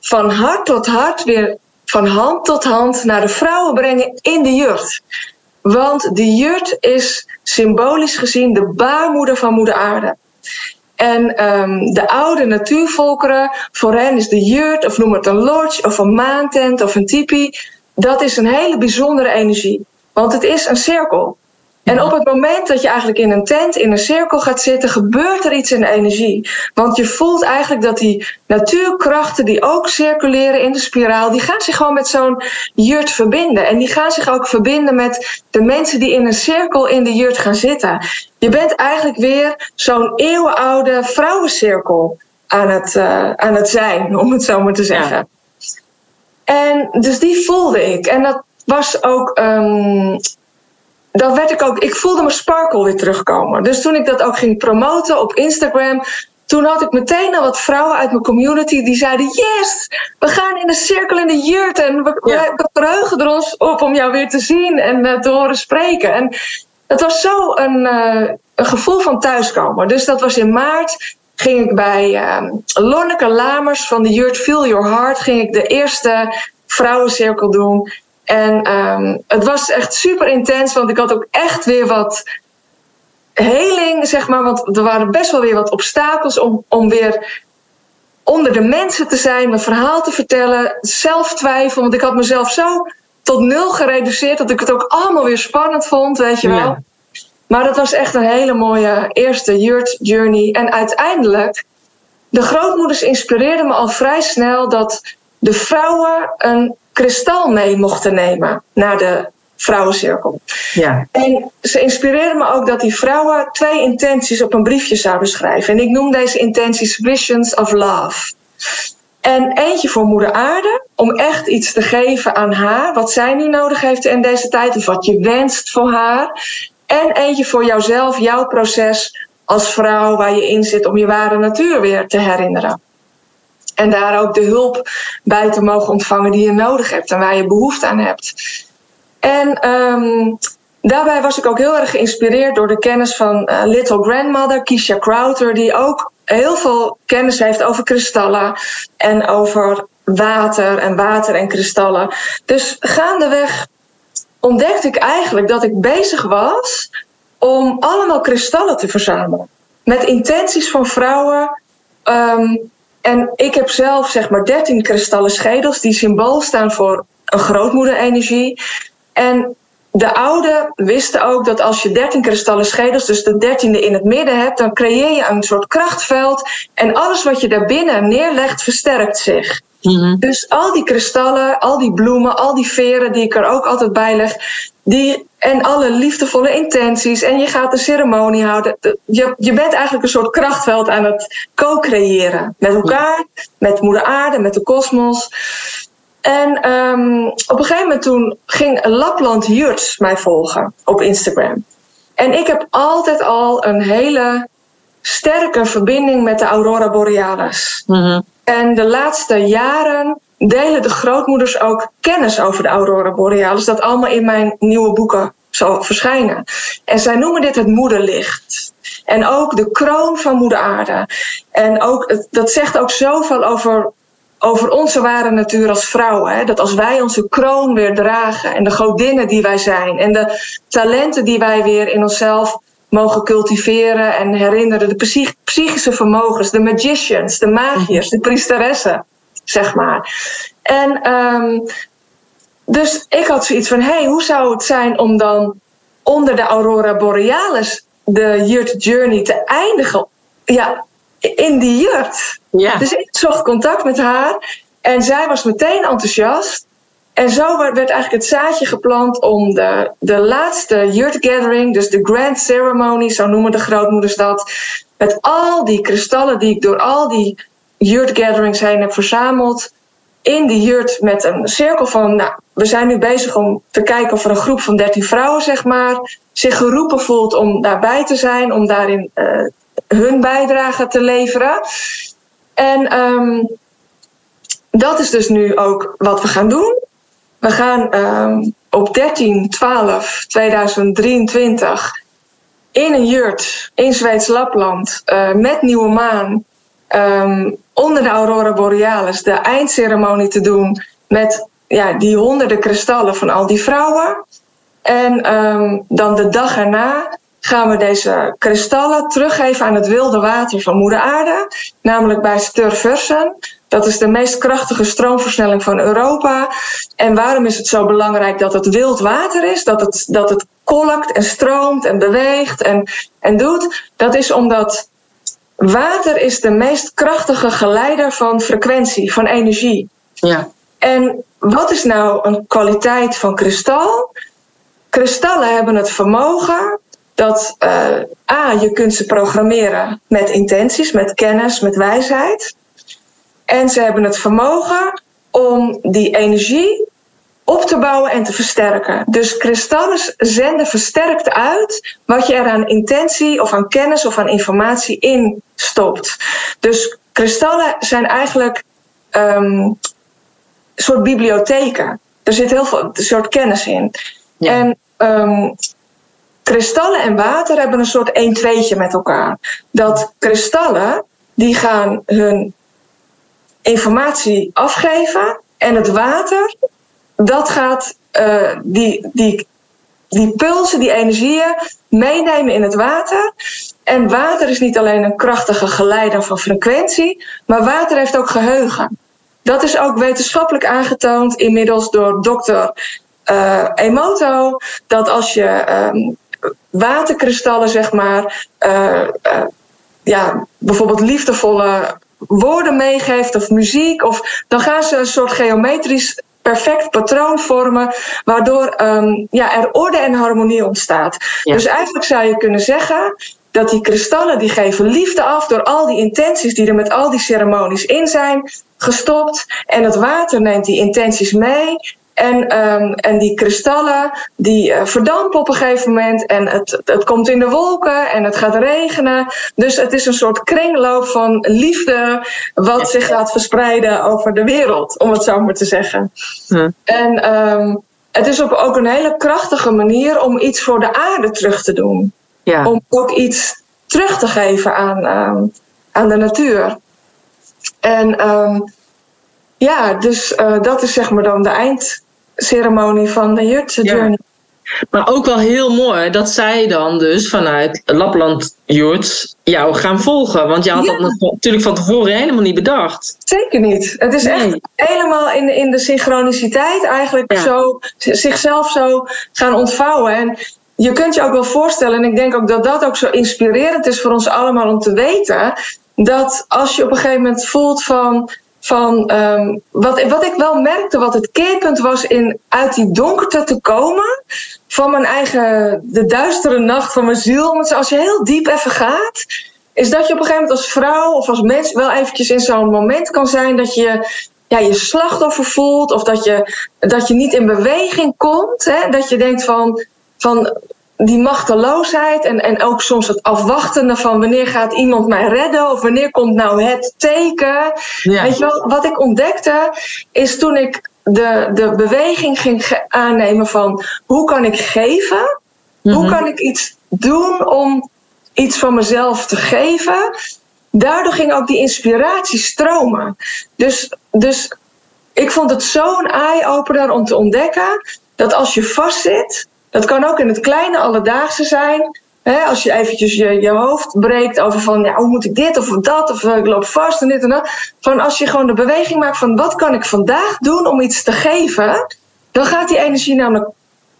van hart tot hart weer van hand tot hand naar de vrouwen brengen in de jurt. Want de jurt is symbolisch gezien de baarmoeder van moeder aarde. En um, de oude natuurvolkeren, voor hen is de jurt, of noem het een lodge, of een maantent, of een tipi, dat is een hele bijzondere energie. Want het is een cirkel. En op het moment dat je eigenlijk in een tent, in een cirkel gaat zitten, gebeurt er iets in de energie. Want je voelt eigenlijk dat die natuurkrachten die ook circuleren in de spiraal, die gaan zich gewoon met zo'n jurt verbinden. En die gaan zich ook verbinden met de mensen die in een cirkel in de jurt gaan zitten. Je bent eigenlijk weer zo'n eeuwenoude vrouwencirkel aan het, uh, aan het zijn, <laughs> om het zo maar te zeggen. En dus die voelde ik. En dat was ook. Um, dat werd ik ook. Ik voelde mijn sparkle weer terugkomen. Dus toen ik dat ook ging promoten op Instagram. Toen had ik meteen al wat vrouwen uit mijn community die zeiden: Yes, we gaan in de cirkel in de jurt. En we, we verheugen er ons op om jou weer te zien en uh, te horen spreken. En het was zo een, uh, een gevoel van thuiskomen. Dus dat was in maart ging ik bij uh, Lonneke Lamers van de Jurt Feel Your Heart... ging ik de eerste vrouwencirkel doen. En um, het was echt super intens, want ik had ook echt weer wat heling, zeg maar. Want er waren best wel weer wat obstakels om, om weer onder de mensen te zijn, mijn verhaal te vertellen, zelftwijfel. Want ik had mezelf zo tot nul gereduceerd dat ik het ook allemaal weer spannend vond, weet je wel. Ja. Maar dat was echt een hele mooie eerste yurt journey. En uiteindelijk, de grootmoeders inspireerden me al vrij snel dat de vrouwen een kristal mee mochten nemen naar de vrouwencirkel. Ja. En ze inspireerden me ook dat die vrouwen twee intenties op een briefje zouden schrijven. En ik noem deze intenties Visions of Love. En eentje voor Moeder Aarde, om echt iets te geven aan haar, wat zij nu nodig heeft in deze tijd, of wat je wenst voor haar. En eentje voor jouzelf, jouw proces als vrouw waar je in zit om je ware natuur weer te herinneren. En daar ook de hulp bij te mogen ontvangen die je nodig hebt en waar je behoefte aan hebt. En um, daarbij was ik ook heel erg geïnspireerd door de kennis van uh, Little Grandmother, Keisha Crowther, die ook heel veel kennis heeft over kristallen en over water en water en kristallen. Dus gaandeweg ontdekte ik eigenlijk dat ik bezig was om allemaal kristallen te verzamelen. Met intenties van vrouwen. Um, en ik heb zelf zeg maar 13 kristallen schedels die symbool staan voor een grootmoederenergie. En de ouden wisten ook dat als je 13 kristallen schedels, dus de dertiende in het midden hebt, dan creëer je een soort krachtveld. En alles wat je daarbinnen neerlegt, versterkt zich. Mhm. Dus al die kristallen, al die bloemen, al die veren die ik er ook altijd bij leg, die, en alle liefdevolle intenties. En je gaat een ceremonie houden. Je, je bent eigenlijk een soort krachtveld aan het co-creëren. Met elkaar, met Moeder Aarde, met de kosmos. En um, op een gegeven moment toen ging Lapland Jurts mij volgen op Instagram. En ik heb altijd al een hele sterke verbinding met de Aurora Borealis. Mm En de laatste jaren delen de grootmoeders ook kennis over de Aurora Borealis. Dat allemaal in mijn nieuwe boeken zal verschijnen. En zij noemen dit het moederlicht. En ook de kroon van moeder aarde. En ook, dat zegt ook zoveel over, over onze ware natuur als vrouwen. Hè? Dat als wij onze kroon weer dragen en de godinnen die wij zijn en de talenten die wij weer in onszelf mogen cultiveren en herinneren, de psychische vermogens, de magicians, de magiërs, de priesteressen zeg maar. En um, dus ik had zoiets van: hey, hoe zou het zijn om dan onder de Aurora Borealis de Jurt Journey te eindigen? Ja, in die jurt. Ja. Dus ik zocht contact met haar en zij was meteen enthousiast. En zo werd eigenlijk het zaadje geplant om de, de laatste yurt gathering, dus de grand ceremony, zo noemen de grootmoeders dat, met al die kristallen die ik door al die yurt gatherings heen heb verzameld, in de jurt met een cirkel van, nou, we zijn nu bezig om te kijken of er een groep van 13 vrouwen, zeg maar, zich geroepen voelt om daarbij te zijn, om daarin uh, hun bijdrage te leveren. En um, dat is dus nu ook wat we gaan doen. We gaan um, op 13 12 2023 in een jurt in Zweeds Lapland uh, met nieuwe maan um, onder de aurora borealis de eindceremonie te doen met ja, die honderden kristallen van al die vrouwen. En um, dan de dag erna gaan we deze kristallen teruggeven aan het wilde water van Moeder Aarde, namelijk bij Sturversen. Dat is de meest krachtige stroomversnelling van Europa. En waarom is het zo belangrijk dat het wild water is? Dat het, dat het kolkt en stroomt en beweegt en, en doet? Dat is omdat water is de meest krachtige geleider van frequentie, van energie. Ja. En wat is nou een kwaliteit van kristal? Kristallen hebben het vermogen dat uh, A, je kunt ze programmeren met intenties, met kennis, met wijsheid. En ze hebben het vermogen om die energie op te bouwen en te versterken. Dus kristallen zenden versterkt uit wat je er aan intentie of aan kennis of aan informatie in stopt. Dus kristallen zijn eigenlijk um, een soort bibliotheken. Er zit heel veel een soort kennis in. Ja. En um, kristallen en water hebben een soort 1 2 met elkaar. Dat kristallen die gaan hun informatie afgeven en het water dat gaat uh, die, die, die pulsen, die energieën meenemen in het water. En water is niet alleen een krachtige geleider van frequentie, maar water heeft ook geheugen. Dat is ook wetenschappelijk aangetoond inmiddels door dokter uh, Emoto. Dat als je um, waterkristallen, zeg maar, uh, ja, bijvoorbeeld liefdevolle woorden meegeeft of muziek, of dan gaan ze een soort geometrisch perfect patroon vormen, waardoor um, ja, er orde en harmonie ontstaat. Ja. Dus eigenlijk zou je kunnen zeggen dat die kristallen die geven liefde af door al die intenties die er met al die ceremonies in zijn gestopt. En het water neemt die intenties mee en, um, en die kristallen die uh, verdampen op een gegeven moment en het, het komt in de wolken en het gaat regenen. Dus het is een soort kringloop van liefde wat zich gaat verspreiden over de wereld, om het zo maar te zeggen. Hm. En um, het is ook, ook een hele krachtige manier om iets voor de aarde terug te doen. Ja. Om ook iets terug te geven aan, um, aan de natuur. En um, ja, dus uh, dat is zeg maar dan de eind ceremonie van de Jutse Journey. Maar ook wel heel mooi dat zij dan dus vanuit Lapland Jurts jou gaan volgen. Want je had ja. dat natuurlijk van tevoren helemaal niet bedacht. Zeker niet. Het is nee. echt helemaal in, in de synchroniciteit eigenlijk ja. zo, zichzelf zo gaan ontvouwen. En je kunt je ook wel voorstellen, en ik denk ook dat dat ook zo inspirerend is voor ons allemaal om te weten, dat als je op een gegeven moment voelt van van um, wat, wat ik wel merkte, wat het keerpunt was in uit die donkerte te komen van mijn eigen, de duistere nacht van mijn ziel. Want als je heel diep even gaat, is dat je op een gegeven moment als vrouw of als mens wel eventjes in zo'n moment kan zijn dat je ja, je slachtoffer voelt of dat je, dat je niet in beweging komt. Hè? Dat je denkt van, van die machteloosheid en, en ook soms het afwachtende van wanneer gaat iemand mij redden of wanneer komt nou het teken. Ja. Weet je wel, wat ik ontdekte is toen ik de, de beweging ging aannemen van hoe kan ik geven? Mm-hmm. Hoe kan ik iets doen om iets van mezelf te geven? Daardoor ging ook die inspiratie stromen. Dus, dus ik vond het zo'n eye-opener om te ontdekken dat als je vastzit, dat kan ook in het kleine alledaagse zijn. Als je eventjes je, je hoofd breekt over van ja, hoe moet ik dit of dat of ik loop vast en dit en dat. Van als je gewoon de beweging maakt van wat kan ik vandaag doen om iets te geven, dan gaat die energie namelijk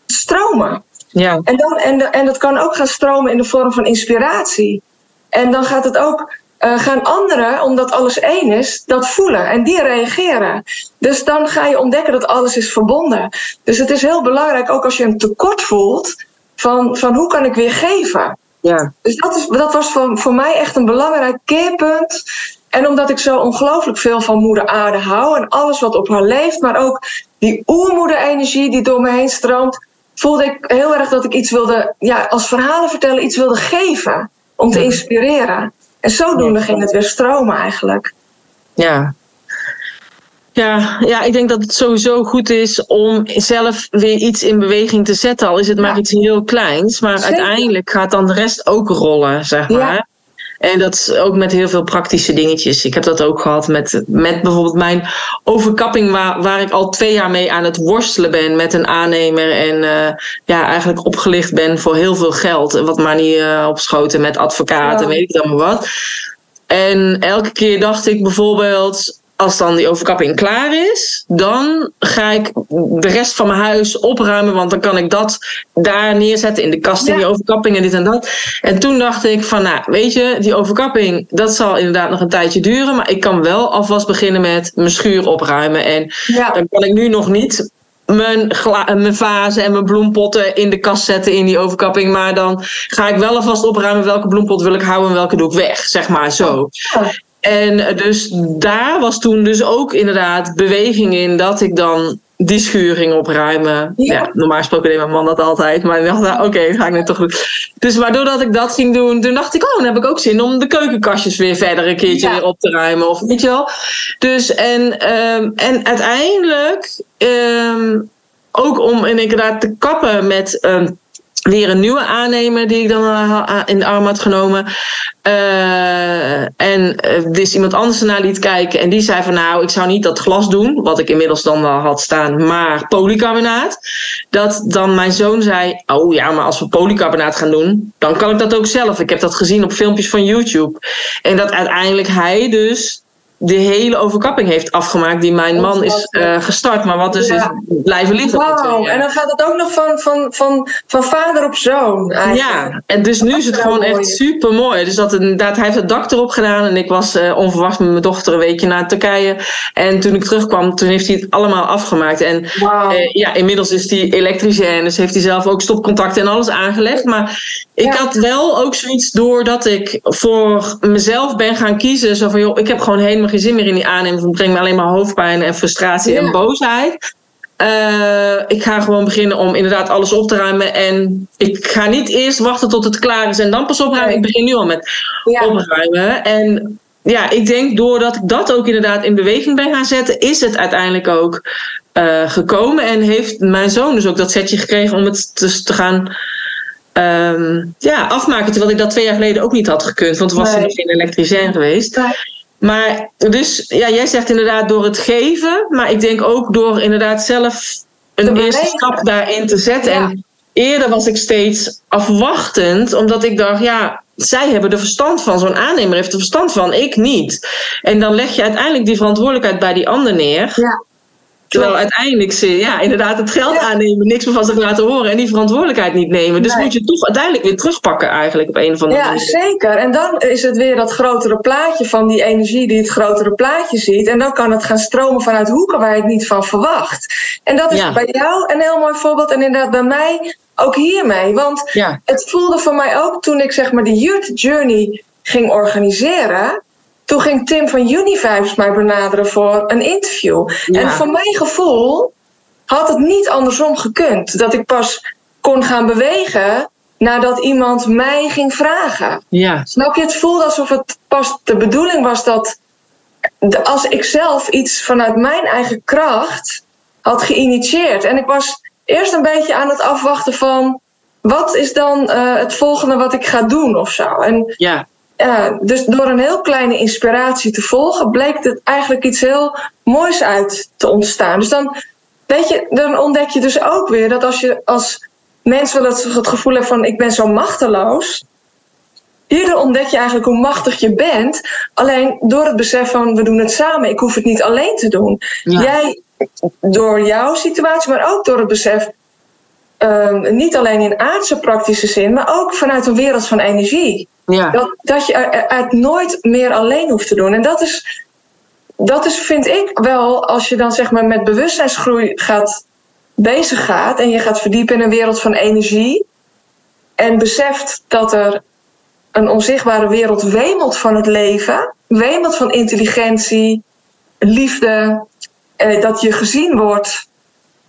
stromen. Ja. En, dan, en, en dat kan ook gaan stromen in de vorm van inspiratie. En dan gaat het ook uh, gaan anderen, omdat alles één is, dat voelen en die reageren. Dus dan ga je ontdekken dat alles is verbonden. Dus het is heel belangrijk, ook als je een tekort voelt, van, van hoe kan ik weer geven? Ja. Dus dat, is, dat was voor, voor mij echt een belangrijk keerpunt. En omdat ik zo ongelooflijk veel van moeder aarde hou en alles wat op haar leeft, maar ook die oermoederenergie die door me heen stroomt, voelde ik heel erg dat ik iets wilde, ja, als verhalen vertellen, iets wilde geven. Om te inspireren. En zodoende ging het weer stromen eigenlijk. Ja. Ja, ja, ik denk dat het sowieso goed is om zelf weer iets in beweging te zetten. Al is het maar iets heel kleins. Maar uiteindelijk gaat dan de rest ook rollen, zeg maar. Ja. En dat is ook met heel veel praktische dingetjes. Ik heb dat ook gehad met, met bijvoorbeeld mijn overkapping, waar, waar ik al twee jaar mee aan het worstelen ben met een aannemer. En uh, ja, eigenlijk opgelicht ben voor heel veel geld. Wat maar niet uh, opschoten met advocaten, weet ik dan maar wat. En elke keer dacht ik bijvoorbeeld, als dan die overkapping klaar is, dan ga ik de rest van mijn huis opruimen. Want dan kan ik dat daar neerzetten in de kast, in die overkapping en dit en dat. En toen dacht ik van, nou, weet je, die overkapping, dat zal inderdaad nog een tijdje duren. Maar ik kan wel alvast beginnen met mijn schuur opruimen. En dan kan ik nu nog niet mijn, mijn vazen en mijn bloempotten in de kast zetten in die overkapping. Maar dan ga ik wel alvast opruimen welke bloempot wil ik houden en welke doe ik weg. Zeg maar zo. En dus daar was toen dus ook inderdaad beweging in dat ik dan die schuur ging opruimen. Ja. normaal gesproken deed mijn man dat altijd. Maar ik dacht, nou, oké, okay, ga ik nu toch doen. Dus waardoor dat ik dat ging doen, toen dacht ik, oh, dan heb ik ook zin om de keukenkastjes weer verder een keertje weer op te ruimen. Of weet je wel. Dus en, um, en uiteindelijk um, ook om inderdaad te kappen met. Um, weer een nieuwe aannemer die ik dan uh, in de arm had genomen. Uh, en dus iemand anders ernaar liet kijken. En die zei van nou, ik zou niet dat glas doen. Wat ik inmiddels dan wel had staan. Maar polycarbonaat. Dat dan mijn zoon zei. Oh ja, maar als we polycarbonaat gaan doen. Dan kan ik dat ook zelf. Ik heb dat gezien op filmpjes van YouTube. En dat uiteindelijk hij dus de hele overkapping heeft afgemaakt die mijn man is uh, gestart, maar wat dus is blijven liggen. Wow, en dan gaat het ook nog van, van, van, van vader op zoon. Eigenlijk. Ja, en dus nu is het gewoon echt super mooi. Dus dat inderdaad, hij heeft het dak erop gedaan en ik was uh, onverwacht met mijn dochter een weekje naar Turkije. En toen ik terugkwam, toen heeft hij het allemaal afgemaakt. En wow. uh, ja, inmiddels is hij elektricien, dus heeft hij zelf ook stopcontacten en alles aangelegd. Maar ik had wel ook zoiets doordat ik voor mezelf ben gaan kiezen. Zo van, joh, ik heb gewoon helemaal geen zin meer in die aanneming. Het brengt me alleen maar hoofdpijn en frustratie en boosheid. Uh, ik ga gewoon beginnen om inderdaad alles op te ruimen. En ik ga niet eerst wachten tot het klaar is en dan pas opruimen. Ik begin nu al met ja. opruimen. En ja, ik denk doordat ik dat ook inderdaad in beweging ben gaan zetten, is het uiteindelijk ook uh, gekomen. En heeft mijn zoon dus ook dat setje gekregen om het dus te gaan um, ja, afmaken. Terwijl ik dat twee jaar geleden ook niet had gekund. Want toen was nee. er nog geen elektricien geweest. Maar dus, ja, jij zegt inderdaad door het geven, maar ik denk ook door inderdaad zelf een eerste stap daarin te zetten. Ja. En eerder was ik steeds afwachtend, omdat ik dacht, ja, zij hebben er verstand van. Zo'n aannemer heeft er verstand van, ik niet. En dan leg je uiteindelijk die verantwoordelijkheid bij die ander neer. Ja. Terwijl uiteindelijk ze ja, inderdaad het geld aannemen, niks meer van zich laten horen en die verantwoordelijkheid niet nemen. Dus nee. moet je toch uiteindelijk weer terugpakken eigenlijk op een of andere ja, manier. Ja, zeker. En dan is het weer dat grotere plaatje van die energie die het grotere plaatje ziet. En dan kan het gaan stromen vanuit hoeken waar je het niet van verwacht. En dat is ja. bij jou een heel mooi voorbeeld en inderdaad bij mij ook hiermee. Want ja. het voelde voor mij ook toen ik zeg maar de Youth Journey ging organiseren toen ging Tim van Univibes mij benaderen voor een interview. Ja. En voor mijn gevoel had het niet andersom gekund. Dat ik pas kon gaan bewegen nadat iemand mij ging vragen. Ja. Snap je? Het voelde alsof het pas de bedoeling was dat als ik zelf iets vanuit mijn eigen kracht had geïnitieerd. En ik was eerst een beetje aan het afwachten van wat is dan uh, het volgende wat ik ga doen of zo. En ja. Ja, dus door een heel kleine inspiratie te volgen, bleek het eigenlijk iets heel moois uit te ontstaan. Dus dan, weet je, dan ontdek je dus ook weer dat als je als mens wel het, het gevoel hebt van ik ben zo machteloos, hierdoor ontdek je eigenlijk hoe machtig je bent. Alleen door het besef van we doen het samen, ik hoef het niet alleen te doen. Ja. Jij, door jouw situatie, maar ook door het besef ehm, niet alleen in aardse praktische zin, maar ook vanuit een wereld van energie. Ja. Dat, dat je het nooit meer alleen hoeft te doen. En dat is, dat is, vind ik wel, als je dan zeg maar met bewustzijnsgroei gaat bezig gaat en je gaat verdiepen in een wereld van energie en beseft dat er een onzichtbare wereld wemelt van het leven, wemelt van intelligentie, liefde, eh, dat je gezien wordt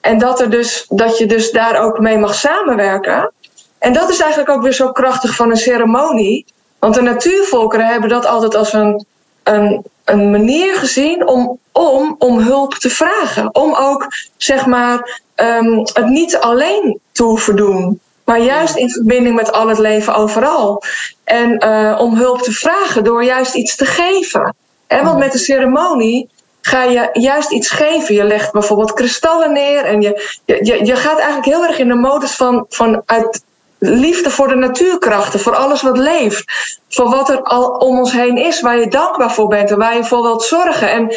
en dat, er dus, dat je dus daar ook mee mag samenwerken. En dat is eigenlijk ook weer zo krachtig van een ceremonie. Want de natuurvolkeren hebben dat altijd als een, een, een manier gezien om, om, om hulp te vragen. Om ook zeg maar um, het niet alleen te hoeven doen. Maar juist in verbinding met al het leven overal. En uh, om hulp te vragen door juist iets te geven. En want met de ceremonie ga je juist iets geven. Je legt bijvoorbeeld kristallen neer. En je, je, je gaat eigenlijk heel erg in de modus van, van uit liefde voor de natuurkrachten, voor alles wat leeft. Voor wat er al om ons heen is, waar je dankbaar voor bent en waar je voor wilt zorgen. En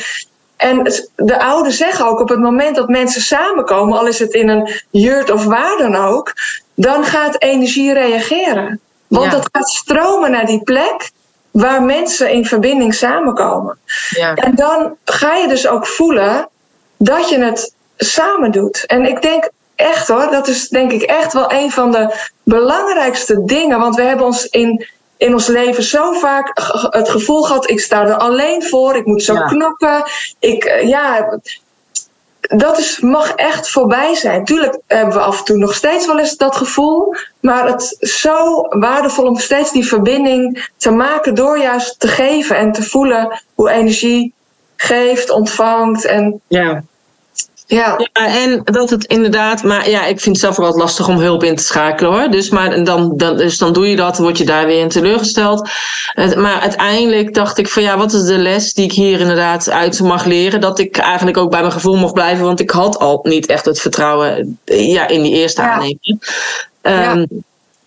en de ouderen zeggen ook op het moment dat mensen samenkomen, al is het in een jurt of waar dan ook, dan gaat energie reageren. Want dat gaat stromen naar die plek waar mensen in verbinding samenkomen. Ja. En dan ga je dus ook voelen dat je het samen doet. En ik denk echt hoor, dat is denk ik echt wel een van de belangrijkste dingen. Want we hebben ons in in ons leven zo vaak het gevoel gehad: ik sta er alleen voor, ik moet zo knokken. Ik, eh, ja, dat is, mag echt voorbij zijn. Tuurlijk hebben we af en toe nog steeds wel eens dat gevoel. Maar het is zo waardevol om steeds die verbinding te maken door juist te geven en te voelen hoe energie geeft, ontvangt. En ja. Ja. ja, en dat het inderdaad, maar ja, ik vind het zelf wel lastig om hulp in te schakelen hoor. Dus, maar dan, dan, dus dan doe je dat, word je daar weer in teleurgesteld. Maar uiteindelijk dacht ik van ja, wat is de les die ik hier inderdaad uit mag leren? Dat ik eigenlijk ook bij mijn gevoel mocht blijven, want ik had al niet echt het vertrouwen ja, in die eerste ja. aanneming. ja.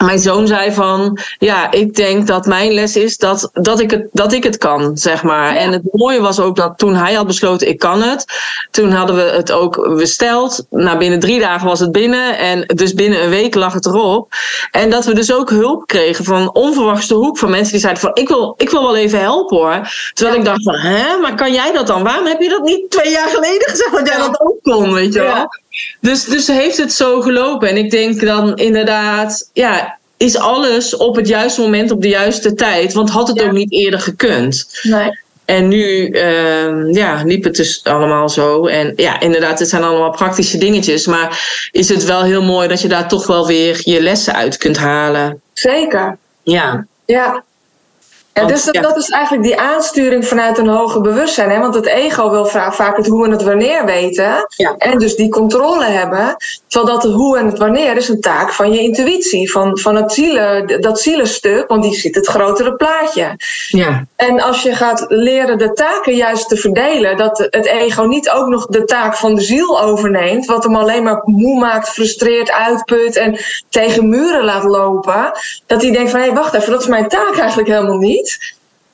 Mijn zoon zei van, ja, ik denk dat mijn les is dat, dat, ik, het, dat ik het kan, zeg maar. En het mooie was ook dat toen hij had besloten, ik kan het. Toen hadden we het ook besteld. Nou, binnen drie dagen was het binnen. En dus binnen een week lag het erop. En dat we dus ook hulp kregen van onverwachte hoek. Van mensen die zeiden van, ik wil, ik wil wel even helpen hoor. Terwijl ik dacht van, hè, maar kan jij dat dan? Waarom heb je dat niet twee jaar geleden gezegd dat jij dat ook kon, weet je wel? Dus, dus heeft het zo gelopen. En ik denk dan inderdaad, ja, is alles op het juiste moment, op de juiste tijd. Want had het ook niet eerder gekund. Nee. En nu uh, ja, liep het dus allemaal zo. En ja, inderdaad, het zijn allemaal praktische dingetjes. Maar is het wel heel mooi dat je daar toch wel weer je lessen uit kunt halen. Zeker. Ja. Ja, ja, dus dat, dat, is eigenlijk die aansturing vanuit een hoger bewustzijn. Hè? Want het ego wil vaak het hoe en het wanneer weten. En dus die controle hebben. Terwijl dat het hoe en het wanneer is een taak van je intuïtie. Van, van het zielen, dat zielenstuk. Want die ziet het grotere plaatje. Ja. En als je gaat leren de taken juist te verdelen. Dat het ego niet ook nog de taak van de ziel overneemt. Wat hem alleen maar moe maakt, frustreert, uitput. En tegen muren laat lopen. Dat hij denkt van hé, hey, wacht even, dat is mijn taak eigenlijk helemaal niet.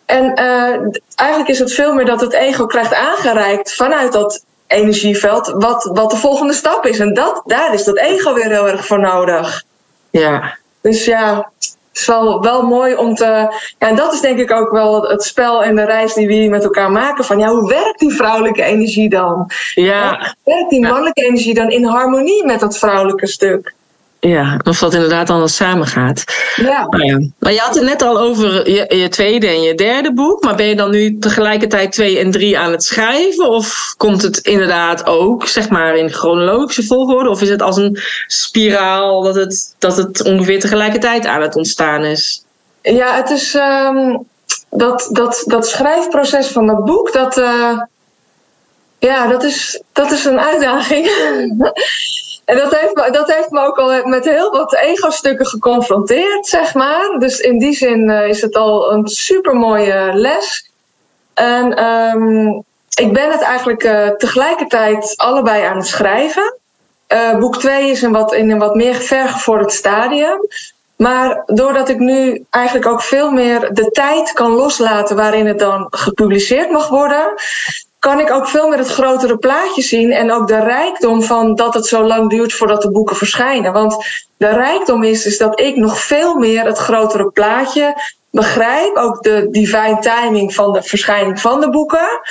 En uh, eigenlijk is het veel meer dat het ego krijgt aangereikt vanuit dat energieveld wat, wat de volgende stap is. En dat, daar is dat ego weer heel erg voor nodig. Ja. Dus ja, het is wel, wel mooi om te. Ja, en dat is denk ik ook wel het spel en de reis die we hier met elkaar maken. Van ja, hoe werkt die vrouwelijke energie dan? Ja. Hoe werkt die mannelijke energie dan in harmonie met dat vrouwelijke stuk? Ja, of dat inderdaad anders samengaat. Ja. Nou ja. Maar je had het net al over je, je, tweede en je derde boek. Maar ben je dan nu tegelijkertijd twee en drie aan het schrijven? Of komt het inderdaad ook, zeg maar, in chronologische volgorde? Of is het als een spiraal dat het, dat het ongeveer tegelijkertijd aan het ontstaan is? Ja, het is um, dat, dat, dat schrijfproces van dat boek, dat, uh, ja, dat, is, dat is een uitdaging. <laughs> En dat heeft, me, dat heeft me ook al met heel wat ego-stukken geconfronteerd, zeg maar. Dus in die zin uh, is het al een super mooie les. En um, ik ben het eigenlijk uh, tegelijkertijd allebei aan het schrijven. Uh, boek 2 is in, wat, in een wat meer vergevorderd stadium. Maar doordat ik nu eigenlijk ook veel meer de tijd kan loslaten waarin het dan gepubliceerd mag worden, kan ik ook veel meer het grotere plaatje zien en ook de rijkdom van dat het zo lang duurt voordat de boeken verschijnen. Want de rijkdom is, is dat ik nog veel meer het grotere plaatje begrijp, ook de divine timing van de verschijning van de boeken.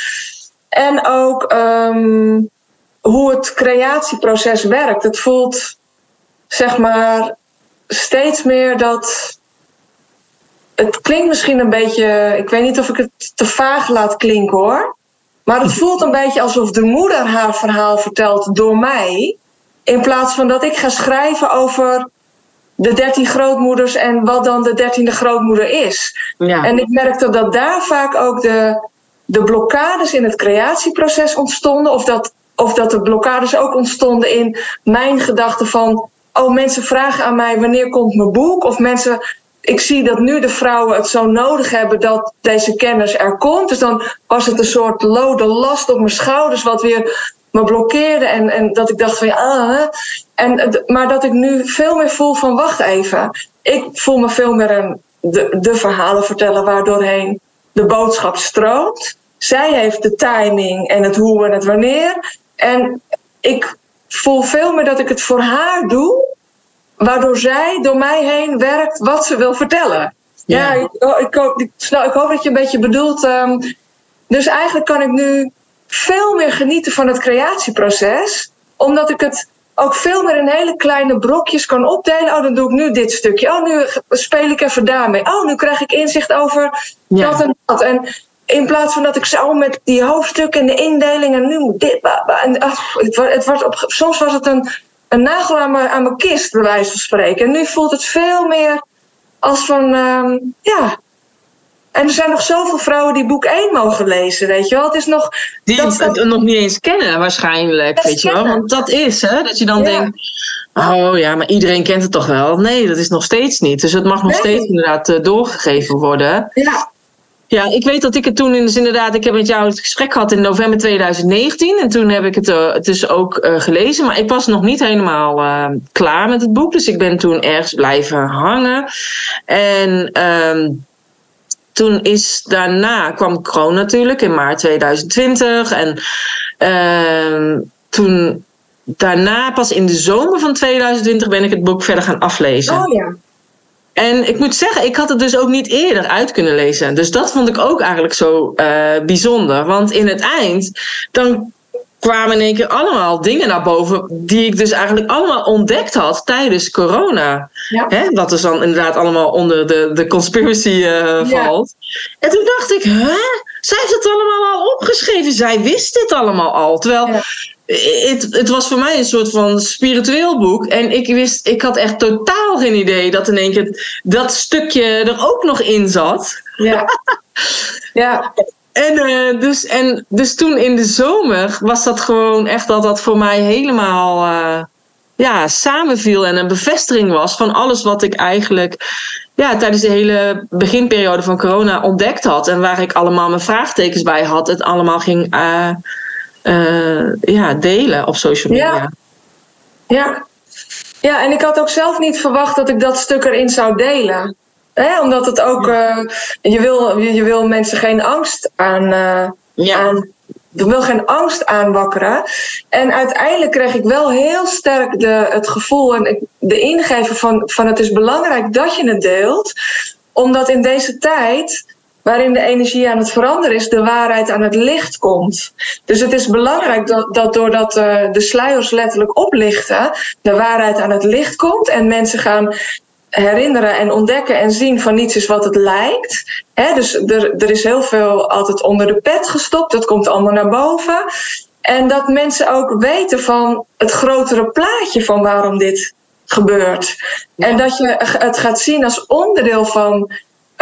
En ook um, hoe het creatieproces werkt. Het voelt, zeg maar, steeds meer dat. Het klinkt misschien een beetje. Ik weet niet of ik het te vaag laat klinken hoor. Maar het voelt een beetje alsof de moeder haar verhaal vertelt door mij. In plaats van dat ik ga schrijven over de dertien grootmoeders en wat dan de dertiende grootmoeder is. Ja. En ik merkte dat daar vaak ook de, de blokkades in het creatieproces ontstonden. Of dat, of dat de blokkades ook ontstonden in mijn gedachten van... oh, mensen vragen aan mij wanneer komt mijn boek? Of mensen ik zie dat nu de vrouwen het zo nodig hebben dat deze kennis er komt. Dus dan was het een soort lode last op mijn schouders, wat weer me blokkeerde. En, en dat ik dacht van ja. Ah, maar dat ik nu veel meer voel van wacht even. Ik voel me veel meer een, de, de verhalen vertellen waardoorheen de boodschap stroomt. Zij heeft de timing en het hoe en het wanneer. En ik voel veel meer dat ik het voor haar doe waardoor zij door mij heen werkt wat ze wil vertellen. Ja, ik, ik, ik, ik, hoop dat je een beetje bedoelt. Um, dus eigenlijk kan ik nu veel meer genieten van het creatieproces, omdat ik het ook veel meer in hele kleine brokjes kan opdelen. Oh, dan doe ik nu dit stukje. Oh, nu speel ik even daarmee. Oh, nu krijg ik inzicht over dat en dat. En in plaats van dat ik zo met die hoofdstukken en de indeling en nu moet dit. En, het, het wordt op, soms was het een een nagel aan mijn, aan mijn kist, bij wijze van spreken. En nu voelt het veel meer als van, uh, ja. En er zijn nog zoveel vrouwen die boek 1 mogen lezen, weet je wel. Het is nog... Die het nog niet eens kennen waarschijnlijk, weet je wel. Want dat is, hè, dat je dan denkt... Oh ja, maar iedereen kent het toch wel? Nee, dat is nog steeds niet. Dus het mag nog steeds inderdaad uh, doorgegeven worden. Ja, ja, ik weet dat ik het toen dus inderdaad, ik heb met jou het gesprek gehad in november 2019 en toen heb ik het, het dus ook uh, gelezen, maar ik was nog niet helemaal uh, klaar met het boek, dus ik ben toen ergens blijven hangen en ehm, toen is daarna kwam corona natuurlijk in maart 2020 en ehm, toen daarna pas in de zomer van 2020 ben ik het boek verder gaan aflezen. Oh ja. En ik moet zeggen, ik had het dus ook niet eerder uit kunnen lezen. Dus dat vond ik ook eigenlijk zo uh, bijzonder. Want in het eind, dan kwamen in één keer allemaal dingen naar boven. die ik dus eigenlijk allemaal ontdekt had tijdens corona. Ja. Hè? Wat dus dan inderdaad allemaal onder de, de conspiracy uh, valt. Ja. En toen dacht ik, hè? Zij heeft het allemaal al opgeschreven. Zij wist dit allemaal al. Terwijl ja het, het was voor mij een soort van spiritueel boek. En ik wist, ik had echt totaal geen idee dat in één keer dat stukje er ook nog in zat. Ja. <laughs> ja. En, uh, dus, en dus toen in de zomer was dat gewoon echt dat dat voor mij helemaal uh, ja, samenviel en een bevestiging was van alles wat ik eigenlijk ja, tijdens de hele beginperiode van corona ontdekt had. En waar ik allemaal mijn vraagtekens bij had. Het allemaal ging. Uh, uh, ja, delen op social media. Ja. ja. Ja, en ik had ook zelf niet verwacht dat ik dat stuk erin zou delen. Hè? Omdat het ook, uh, je, wil, je wil mensen geen angst aan, uh, ja. aan je wil geen angst aanwakkeren. En uiteindelijk kreeg ik wel heel sterk de, het gevoel en de ingeven van, van het is belangrijk dat je het deelt. Omdat in deze tijd waarin de energie aan het veranderen is, de waarheid aan het licht komt. Dus het is belangrijk dat, dat doordat uh, de sluiers letterlijk oplichten, de waarheid aan het licht komt en mensen gaan herinneren en ontdekken en zien van niets is wat het lijkt. dus er, er is heel veel altijd onder de pet gestopt, dat komt allemaal naar boven. En dat mensen ook weten van het grotere plaatje van waarom dit gebeurt. En dat je het gaat zien als onderdeel van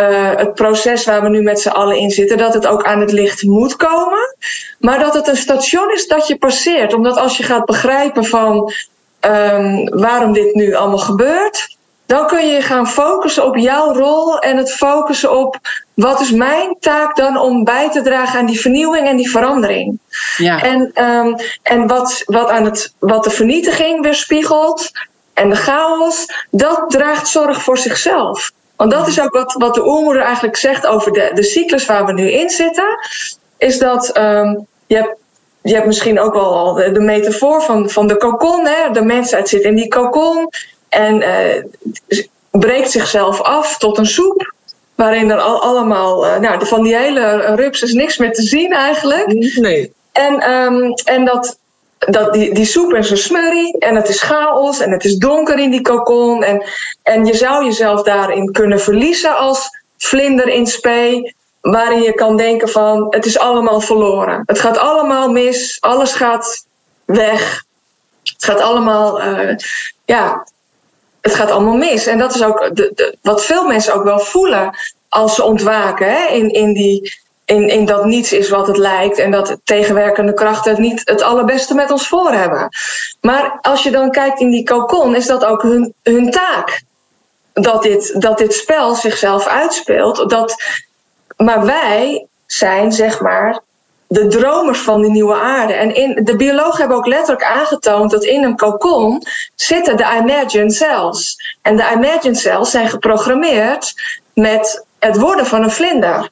uh, het proces waar we nu met z'n allen in zitten, dat het ook aan het licht moet komen. Maar dat het een station is dat je passeert. Omdat als je gaat begrijpen van um, waarom dit nu allemaal gebeurt, dan kun je gaan focussen op jouw rol en het focussen op wat is mijn taak dan om bij te dragen aan die vernieuwing en die verandering. Ja. En, um, en wat, wat, aan het, wat de vernietiging weerspiegelt en de chaos, dat draagt zorg voor zichzelf. Want dat is ook wat, wat de oermoeder eigenlijk zegt over de, de cyclus waar we nu in zitten. Is dat um, je hebt, je hebt misschien ook wel al de, de metafoor van, van de kokon. Hè? De mensheid zit in die kokon en uh, breekt zichzelf af tot een soep. Waarin er al, allemaal, uh, nou, van die hele rups is niks meer te zien eigenlijk. Nee. En, um, en dat, dat die, die soep is een smurrie en het is chaos en het is donker in die kokon. En, en je zou jezelf daarin kunnen verliezen als vlinder in spe, waarin je kan denken van het is allemaal verloren. Het gaat allemaal mis, alles gaat weg. Het gaat allemaal, uh, ja, het gaat allemaal mis. En dat is ook de, de, wat veel mensen ook wel voelen als ze ontwaken hè? In, in die in, dat niets is wat het lijkt en dat tegenwerkende krachten het niet het allerbeste met ons voor hebben. Maar als je dan kijkt in die cocon, is dat ook hun, hun taak. Dat dit, dat dit spel zichzelf uitspeelt. Dat, maar wij zijn, zeg maar, de dromers van die nieuwe aarde. En in, de biologen hebben ook letterlijk aangetoond dat in een cocon zitten de imagined cells. En de imagined cells zijn geprogrammeerd met het worden van een vlinder.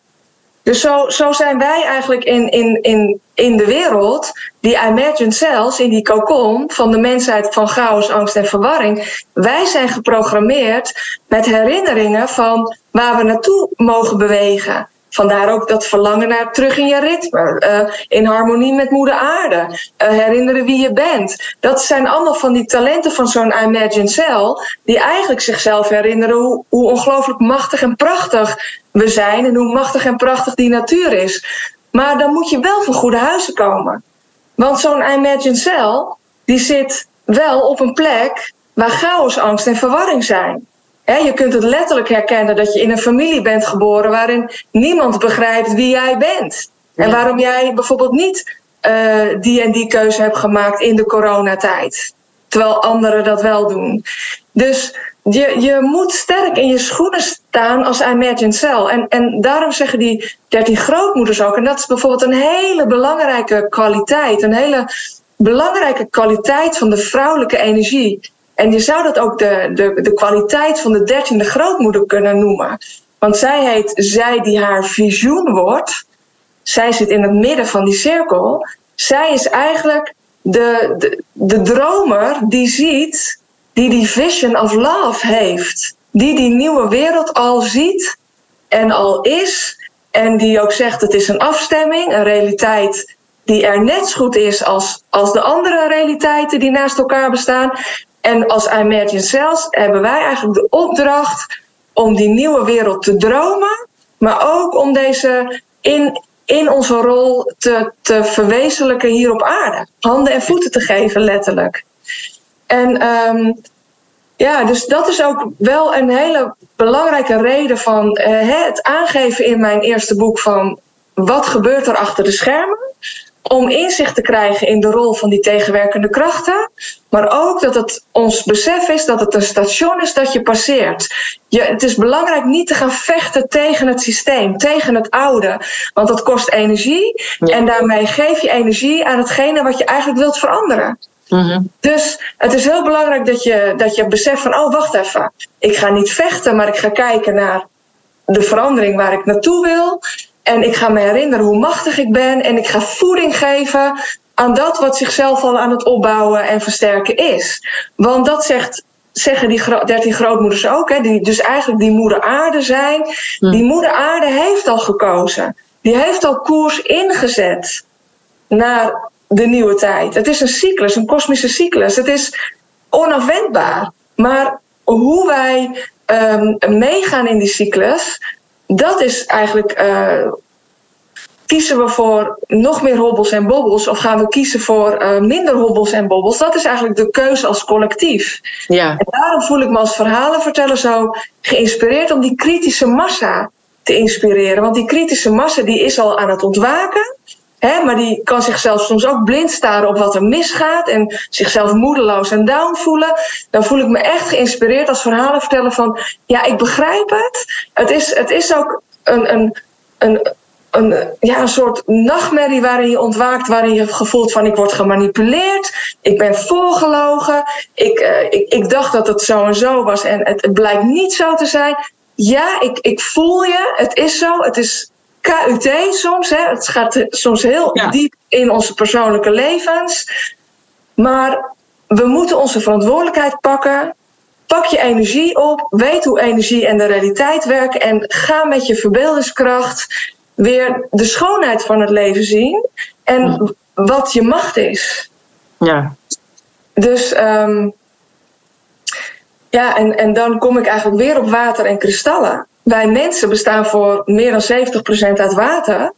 Dus zo, zo zijn wij eigenlijk in, in, in, in de wereld, die imagined cells, in die cocon van de mensheid van chaos, angst en verwarring. Wij zijn geprogrammeerd met herinneringen van waar we naartoe mogen bewegen. Vandaar ook dat verlangen naar terug in je ritme, uh, in harmonie met moeder aarde, uh, herinneren wie je bent. Dat zijn allemaal van die talenten van zo'n imagined cell, die eigenlijk zichzelf herinneren hoe, hoe ongelooflijk machtig en prachtig we zijn en hoe machtig en prachtig die natuur is. Maar dan moet je wel van goede huizen komen. Want zo'n imagined cell, die zit wel op een plek waar chaos, angst en verwarring zijn je kunt het letterlijk herkennen dat je in een familie bent geboren waarin niemand begrijpt wie jij bent. En waarom jij bijvoorbeeld niet uh, die en die keuze hebt gemaakt in de coronatijd. Terwijl anderen dat wel doen. Dus je, je moet sterk in je schoenen staan als imagined cell. En, en daarom zeggen die dertien grootmoeders ook. En dat is bijvoorbeeld een hele belangrijke kwaliteit. Een hele belangrijke kwaliteit van de vrouwelijke energie. En je zou dat ook de, de, de kwaliteit van de dertiende grootmoeder kunnen noemen. Want zij heet zij die haar visioen wordt. Zij zit in het midden van die cirkel. Zij is eigenlijk de, de, de dromer die ziet, die die vision of love heeft. Die die nieuwe wereld al ziet en al is. En die ook zegt het is een afstemming, een realiteit die er net zo goed is als, als de andere realiteiten die naast elkaar bestaan. En als Imagine Cells hebben wij eigenlijk de opdracht om die nieuwe wereld te dromen, maar ook om deze in, in onze rol te, te verwezenlijken hier op aarde. Handen en voeten te geven, letterlijk. En um, ja, dus dat is ook wel een hele belangrijke reden van uh, het aangeven in mijn eerste boek van wat gebeurt er achter de schermen om inzicht te krijgen in de rol van die tegenwerkende krachten. Maar ook dat het ons besef is dat het een station is dat je passeert. Je, het is belangrijk niet te gaan vechten tegen het systeem, tegen het oude. Want dat kost energie. En daarmee geef je energie aan hetgene wat je eigenlijk wilt veranderen. Mm Dus het is heel belangrijk dat je, dat je beseft van, oh wacht even, ik ga niet vechten, maar ik ga kijken naar de verandering waar ik naartoe wil. En ik ga me herinneren hoe machtig ik ben. En ik ga voeding geven aan dat wat zichzelf al aan het opbouwen en versterken is. Want dat zegt, zeggen die dertien grootmoeders ook. Hè, die dus eigenlijk die moeder aarde zijn. Hm. Die moeder aarde heeft al gekozen. Die heeft al koers ingezet naar de nieuwe tijd. Het is een cyclus, een kosmische cyclus. Het is onafwendbaar. Maar hoe wij um, meegaan in die cyclus, dat is eigenlijk. Uh, kiezen we voor nog meer hobbels en bobbels of gaan we kiezen voor uh, minder hobbels en bobbels? Dat is eigenlijk de keuze als collectief. Ja. En daarom voel ik me als verhalenverteller zo geïnspireerd om die kritische massa te inspireren. Want die kritische massa die is al aan het ontwaken. Maar die kan zichzelf soms ook blind staren op wat er misgaat en zichzelf moedeloos en down voelen. Dan voel ik me echt geïnspireerd als verhalen vertellen van ja, ik begrijp het. Het is, het is ook een, een, een, een, ja, een soort nachtmerrie waarin je ontwaakt, waarin je gevoeld van ik word gemanipuleerd, ik ben voorgelogen, ik, uh, ik, ik dacht dat het zo en zo was en het, het blijkt niet zo te zijn. Ja, ik, ik voel je, het is zo, het is KUT soms. Hè. Het gaat soms heel diep in onze persoonlijke levens. Maar we moeten onze verantwoordelijkheid pakken. Pak je energie op, weet hoe energie en de realiteit werken en ga met je verbeeldingskracht weer de schoonheid van het leven zien en wat je macht is. Ja. Dus um, ja, en, en dan kom ik eigenlijk weer op water en kristallen. Wij mensen bestaan voor meer dan 70% uit water.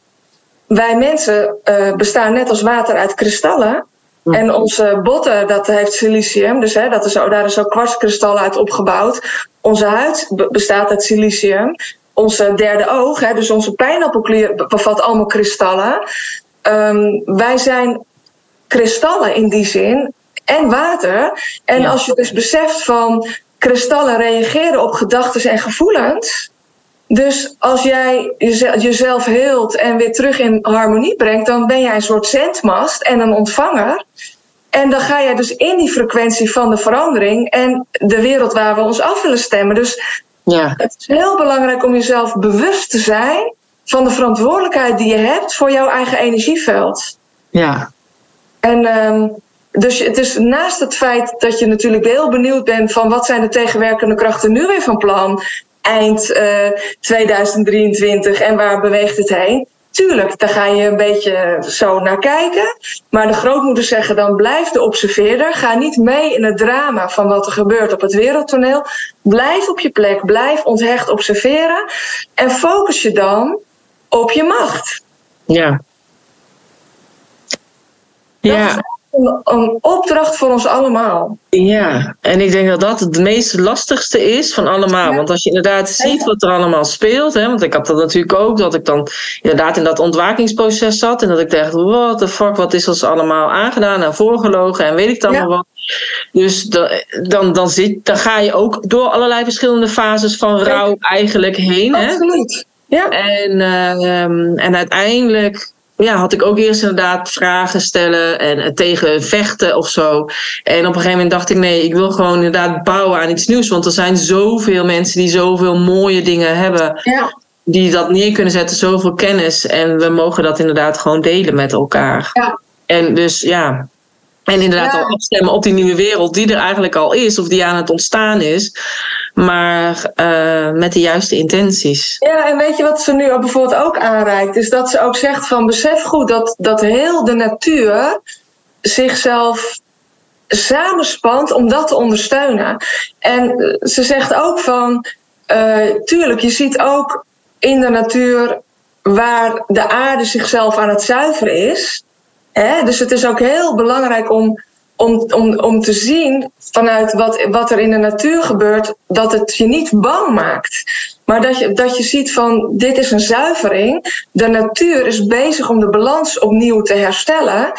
Wij mensen uh, bestaan net als water uit kristallen. En onze botten, dat heeft silicium, dus hè, dat is, daar is ook kwartskristallen uit opgebouwd. Onze huid bestaat uit silicium. Onze derde oog, hè, dus onze pijnappelklier, bevat allemaal kristallen. Um, wij zijn kristallen in die zin en water. En ja. als je dus beseft van kristallen reageren op gedachten en gevoelens. Dus als jij jezelf heelt en weer terug in harmonie brengt, dan ben jij een soort zendmast en een ontvanger. En dan ga jij dus in die frequentie van de verandering en de wereld waar we ons af willen stemmen. Dus ja. het is heel belangrijk om jezelf bewust te zijn van de verantwoordelijkheid die je hebt voor jouw eigen energieveld. Ja. En um, dus het is naast het feit dat je natuurlijk heel benieuwd bent van wat zijn de tegenwerkende krachten nu weer van plan eind uh, 2023 en waar beweegt het heen? Tuurlijk, daar ga je een beetje zo naar kijken. Maar de grootmoeders zeggen dan blijf de observeerder. Ga niet mee in het drama van wat er gebeurt op het wereldtoneel. Blijf op je plek, blijf onthecht observeren. En focus je dan op je macht. Ja. Ja een opdracht voor ons allemaal. Ja, en ik denk dat dat het meest lastigste is van allemaal. Want als je inderdaad ziet wat er allemaal speelt, hè, want ik had dat natuurlijk ook, dat ik dan inderdaad in dat ontwakingsproces zat en dat ik dacht, what the fuck, wat is ons allemaal aangedaan en voorgelogen en weet ik dan ja. wat. Dus dan, dan, dan, zit, dan ga je ook door allerlei verschillende fases van rouw eigenlijk heen. Absoluut. Hè? Ja. En, uh, en uiteindelijk ja, had ik ook eerst inderdaad vragen stellen en tegen vechten of zo. En op een gegeven moment dacht ik, nee, ik wil gewoon inderdaad bouwen aan iets nieuws. Want er zijn zoveel mensen die zoveel mooie dingen hebben. Ja. Die dat neer kunnen zetten, zoveel kennis. En we mogen dat inderdaad gewoon delen met elkaar. Ja. En dus ja, en inderdaad ja. al afstemmen op die nieuwe wereld die er eigenlijk al is of die aan het ontstaan is. Maar uh, met de juiste intenties. Ja, en weet je wat ze nu bijvoorbeeld ook aanreikt? Is dat ze ook zegt van besef goed dat, dat heel de natuur zichzelf samenspant om dat te ondersteunen. En ze zegt ook van, uh, tuurlijk, je ziet ook in de natuur waar de aarde zichzelf aan het zuiveren is. Hè? Dus het is ook heel belangrijk om, om, om, om te zien vanuit wat, wat er in de natuur gebeurt, dat het je niet bang maakt. Maar dat je, dat je ziet van dit is een zuivering. De natuur is bezig om de balans opnieuw te herstellen.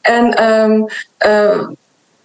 En, um,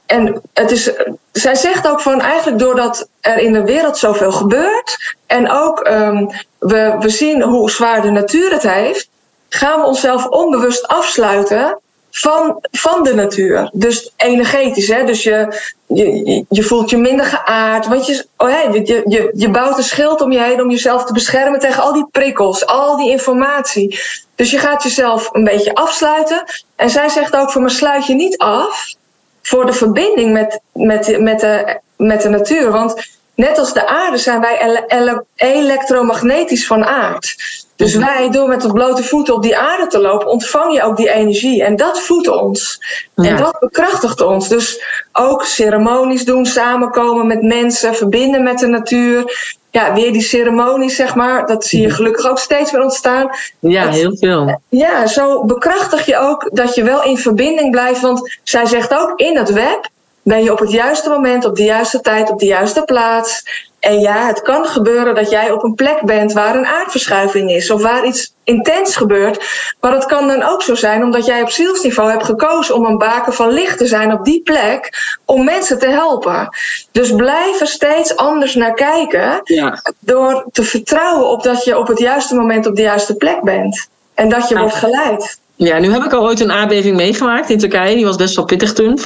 en het is, zij zegt ook van eigenlijk doordat er in de wereld zoveel gebeurt. En ook um, we, we zien hoe zwaar de natuur het heeft. Gaan we onszelf onbewust afsluiten van, van de natuur. Dus energetisch, hè? Dus je, je, je voelt je minder geaard. Want je, oh ja, je, je, je bouwt een schild om je heen om jezelf te beschermen tegen al die prikkels, al die informatie. Dus je gaat jezelf een beetje afsluiten. En zij zegt ook: voor me sluit je niet af voor de verbinding met, met, met, de, met de natuur. Want net als de aarde zijn wij ele ele elektromagnetisch van aard. Dus wij, door met de blote voeten op die aarde te lopen, ontvang je ook die energie. En dat voedt ons. Ja. En dat bekrachtigt ons. Dus ook ceremonies doen, samenkomen met mensen, verbinden met de natuur. Ja, weer die ceremonies, zeg maar. Dat zie je gelukkig ook steeds weer ontstaan. Ja, heel veel. Ja, zo bekrachtig je ook dat je wel in verbinding blijft. Want zij zegt ook, in het web ben je op het juiste moment, op de juiste tijd, op de juiste plaats. En ja, het kan gebeuren dat jij op een plek bent waar een aardverschuiving is of waar iets intens gebeurt. Maar het kan dan ook zo zijn omdat jij op zielsniveau hebt gekozen om een baken van licht te zijn op die plek om mensen te helpen. Dus blijf er steeds anders naar kijken ja. door te vertrouwen op dat je op het juiste moment op de juiste plek bent. En dat je wordt geleid. Ja, nu heb ik al ooit een aardbeving meegemaakt in Turkije. Die was best wel pittig toen, 5,7.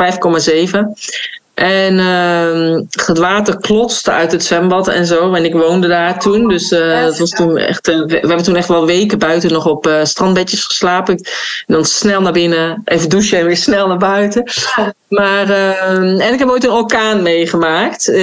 En uh, het water klotste uit het zwembad en zo. En ik woonde daar toen. Dus uh, het was toen echt, uh, we, hebben toen echt wel weken buiten nog op uh, strandbedjes geslapen. En dan snel naar binnen, even douchen en weer snel naar buiten. Maar, ehm, en ik heb ooit een orkaan meegemaakt.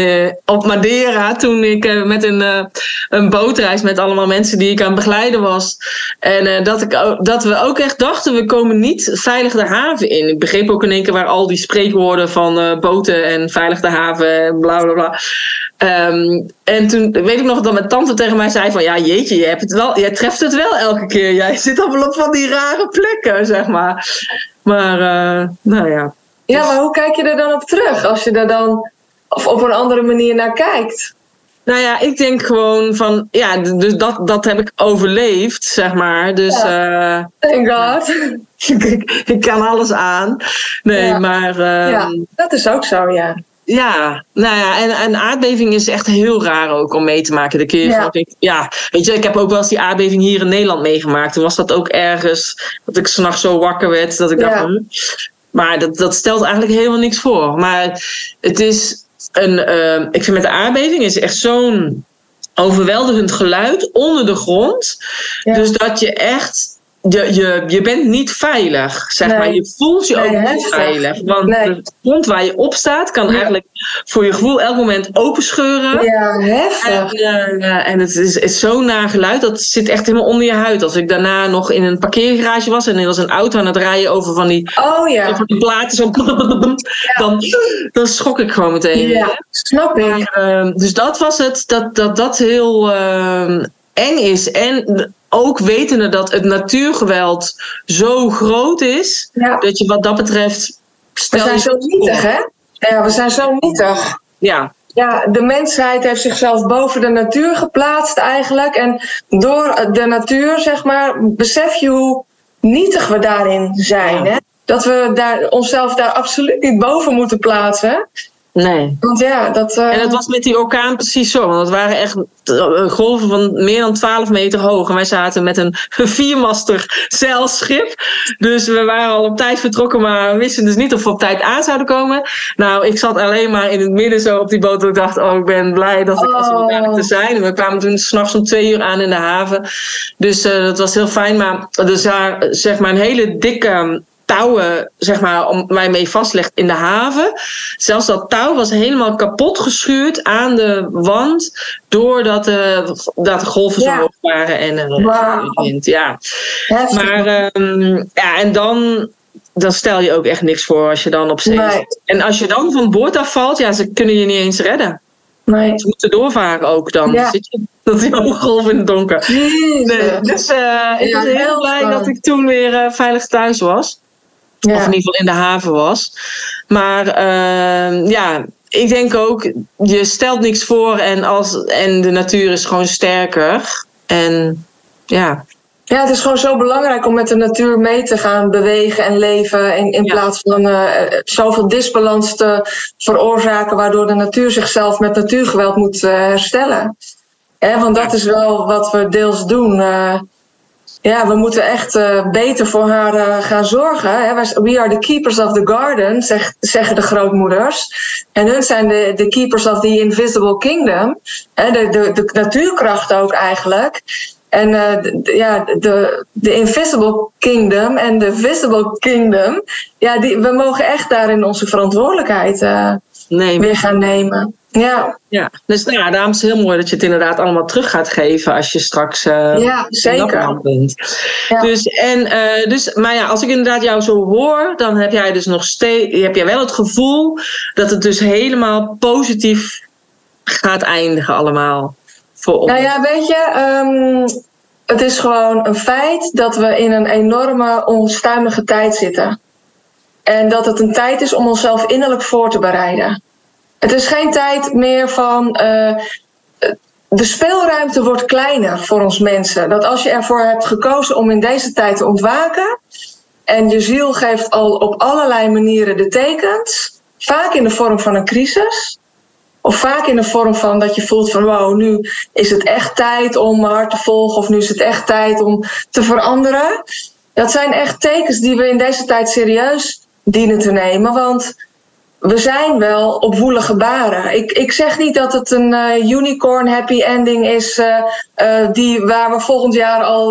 op Madeira, toen ik met een, een bootreis met allemaal mensen die ik aan het begeleiden was. En dat, ik, dat we ook echt dachten, we komen niet veilig de haven in. Ik begreep ook in één keer waar al die spreekwoorden van boten en veilig de haven, bla bla bla. Um, en toen weet ik nog dat mijn tante tegen mij zei van ja jeetje, je hebt het wel, jij treft het wel elke keer. <laughs> Jij zit allemaal op van die rare plekken, zeg maar. Maar uh, nou ja. Ja, maar hoe kijk je er dan op terug als je er dan of op een andere manier naar kijkt? Nou ja, ik denk gewoon van, ja, dus dat, dat heb ik overleefd, zeg maar. Dus, ja. uh, Thank God. <laughs> ik, ik kan alles aan. Nee, ja. maar. Uh, ja, dat is ook zo, ja. Ja, nou ja, en een aardbeving is echt heel raar ook om mee te maken. De keer ja. Ik, ja, weet je, ik heb ook wel eens die aardbeving hier in Nederland meegemaakt. Toen was dat ook ergens dat ik s'nachts zo wakker werd dat ik Ja. dacht, maar dat, dat stelt eigenlijk helemaal niks voor. Maar het is een, eh, ik vind met de aardbeving is echt zo'n overweldigend geluid onder de grond. Ja. Dus dat je echt je, je, je bent niet veilig, zeg Nee. maar. Je voelt je Nee, ook niet veilig. Want Nee. de grond waar je op staat kan Ja. eigenlijk voor je gevoel elk moment openscheuren. Ja, En, heftig. eh, en het is, is zo'n naar geluid, dat zit echt helemaal onder je huid. Als ik daarna nog in een parkeergarage was en er was een auto aan het rijden over van die, Oh ja. die platen, zo, dan, dan schrok ik gewoon meteen. Ja, snap ik. Maar, ehm, dus dat was het, dat dat, dat heel ehm, eng is. En ook wetende dat het natuurgeweld zo groot is, Ja. dat je wat dat betreft. We zijn zo nietig, hè? Ja, we zijn zo nietig. Ja, Ja, de mensheid heeft zichzelf boven de natuur geplaatst eigenlijk. En door de natuur, zeg maar, besef je hoe nietig we daarin zijn. Ja. Hè? Dat we daar, onszelf daar absoluut niet boven moeten plaatsen. Nee. Want ja, dat... eh, En het was met die orkaan precies zo. Want het waren echt eh, golven van meer dan 12 meter hoog. En wij zaten met een <laughs> viermastig zeilschip. Dus we waren al op tijd vertrokken, maar we wisten dus niet of we op tijd aan zouden komen. Nou, ik zat alleen maar in het midden zo op die boot. En ik dacht, oh, ik ben blij dat ik als Oh. we te zijn. En we kwamen toen s'nachts om twee uur aan in de haven. Dus eh, dat was heel fijn. Maar er waren zeg maar een hele dikke touwen zeg maar, om mij mee vastlegt in de haven. Zelfs dat touw was helemaal kapot geschuurd aan de wand. Doordat de, dat de golven Ja. zo hoog waren en eh, de wind. Ja. heftig. Maar ehm, ja, en dan, dan stel je ook echt niks voor als je dan op zee Nee. zit. En als je dan van boord afvalt, ja, ze kunnen je niet eens redden. nee. Ze moeten doorvaren ook dan. Ja. Zit je <laughs> dat een golf in het donker. Nee, dus eh, ik Ja, was heel blij dat ik toen weer eh, veilig thuis was. Of in ieder geval in de haven was. Maar ehm, ja, ik denk ook, je stelt niks voor en, als, en de natuur is gewoon sterker. En ja, ja, het is gewoon zo belangrijk om met de natuur mee te gaan bewegen en leven. In, in Ja. plaats van eh, zoveel disbalans te veroorzaken, waardoor de natuur zichzelf met natuurgeweld moet eh, herstellen. Hè, want dat is wel wat we deels doen. eh. Ja, we moeten echt eh, beter voor haar eh, gaan zorgen. Hè. We are the keepers of the garden, zeg- zeggen de grootmoeders. En hun zijn de, de keepers of the invisible kingdom. Hè, de, de, de natuurkracht ook eigenlijk. En eh, de- ja, de, de invisible kingdom en de visible kingdom. Ja, die, we mogen echt daarin onze verantwoordelijkheid nee. weer gaan nemen. Ja, Ja. Dus nou ja, daarom is het heel mooi dat je het inderdaad allemaal terug gaat geven als je straks eh ja zeker. Bent. Ja. Dus, en, eh, dus, maar ja, als ik inderdaad jou zo hoor, dan heb jij dus nog steeds, heb jij wel het gevoel dat het dus helemaal positief gaat eindigen allemaal. Voor ons. Nou ja, weet je, ehm, het is gewoon een feit dat we in een enorme onstuimige tijd zitten. En dat het een tijd is om onszelf innerlijk voor te bereiden. Het is geen tijd meer van. eh, de speelruimte wordt kleiner voor ons mensen. Dat als je ervoor hebt gekozen om in deze tijd te ontwaken. en je ziel geeft al op allerlei manieren de tekens. vaak in de vorm van een crisis. Of vaak in de vorm van dat je voelt van wow, nu is het echt tijd om mijn hart te volgen. Of nu is het echt tijd om te veranderen. Dat zijn echt tekens die we in deze tijd serieus dienen te nemen. Want we zijn wel op woelige baren. Ik, ik zeg niet dat het een uh, unicorn happy ending is, uh, uh, die, waar we volgend jaar al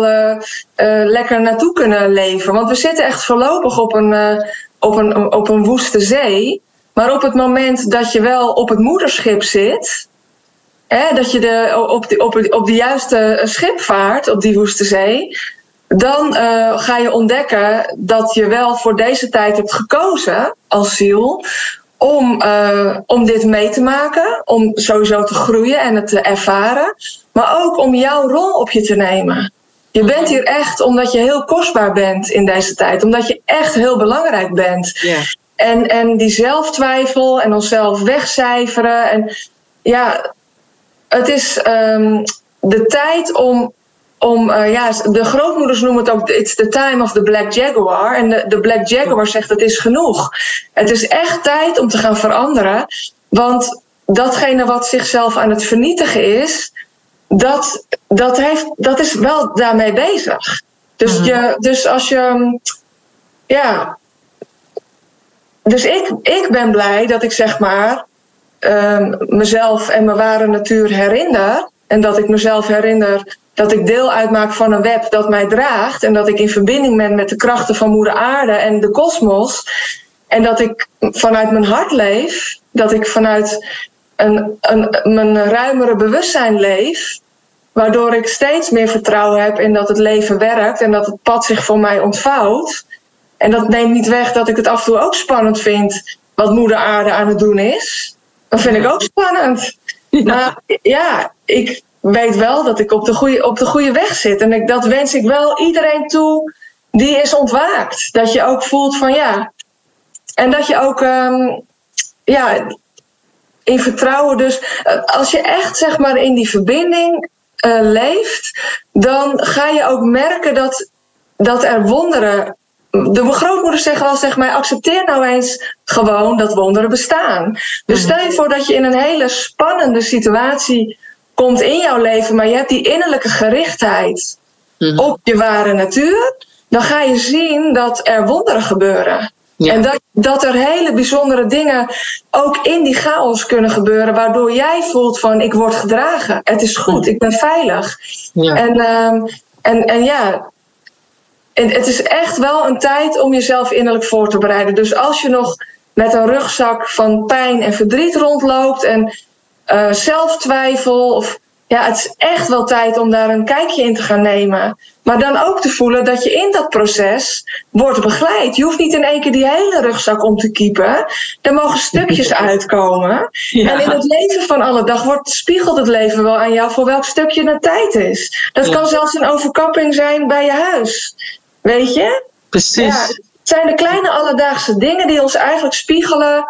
lekker naartoe kunnen leven. Want we zitten echt voorlopig op een, op, een, op een woeste zee. Maar op het moment dat je wel op het moederschip zit, hè, dat je de, op, de, op, op de juiste schip vaart op die woeste zee, dan ga je ontdekken dat je wel voor deze tijd hebt gekozen als ziel om, uh, om dit mee te maken, om sowieso te groeien en het te ervaren, maar ook om jouw rol op je te nemen. Je bent hier echt omdat je heel kostbaar bent in deze tijd, omdat je echt heel belangrijk bent. En, en die zelftwijfel en onszelf wegcijferen. En ja, het is um, de tijd om om, uh, ja, de grootmoeders noemen het ook, it's the time of the black jaguar. En de, de black jaguar zegt, het is genoeg. Het is echt tijd om te gaan veranderen. Want datgene wat zichzelf aan het vernietigen is, dat, dat, heeft, dat is wel daarmee bezig. Dus, mhm. je, dus als je, ja. Dus ik, ik ben blij dat ik zeg maar um, mezelf en mijn ware natuur herinner. En dat ik mezelf herinner dat ik deel uitmaak van een web dat mij draagt en dat ik in verbinding ben met de krachten van Moeder Aarde en de kosmos. En dat ik vanuit mijn hart leef, dat ik vanuit een, een, mijn ruimere bewustzijn leef, waardoor ik steeds meer vertrouwen heb in dat het leven werkt en dat het pad zich voor mij ontvouwt. En dat neemt niet weg dat ik het af en toe ook spannend vind wat Moeder Aarde aan het doen is. Dat vind ik ook spannend. Ja. Maar ja, ik, weet wel dat ik op de goede, op de goede weg zit. En ik, dat wens ik wel iedereen toe die is ontwaakt. Dat je ook voelt van ja. En dat je ook um, ja, in vertrouwen. Dus uh, als je echt zeg maar in die verbinding uh, leeft, dan ga je ook merken dat, dat er wonderen. De grootmoeders zeggen wel, zeg maar, accepteer nou eens gewoon dat wonderen bestaan. Dus stel je voor dat je in een hele spannende situatie komt in jouw leven, maar je hebt die innerlijke gerichtheid mhm. op je ware natuur, dan ga je zien dat er wonderen gebeuren. En dat, dat er hele bijzondere dingen ook in die chaos kunnen gebeuren, waardoor jij voelt van ik word gedragen, het is goed, mhm. ik ben veilig. Ja. En, uh, en, en ja, en het is echt wel een tijd om jezelf innerlijk voor te bereiden. Dus als je nog met een rugzak van pijn en verdriet rondloopt en uh, zelftwijfel. Of ja, het is echt wel tijd om daar een kijkje in te gaan nemen. Maar dan ook te voelen dat je in dat proces wordt begeleid. Je hoeft niet in één keer die hele rugzak om te kiepen. Er mogen stukjes <laughs> uitkomen. En in het leven van alle dag wordt, spiegelt het leven wel aan jou voor welk stukje het tijd is. Dat kan zelfs een overkapping zijn bij je huis. Weet je? Precies. het zijn de kleine alledaagse dingen die ons eigenlijk spiegelen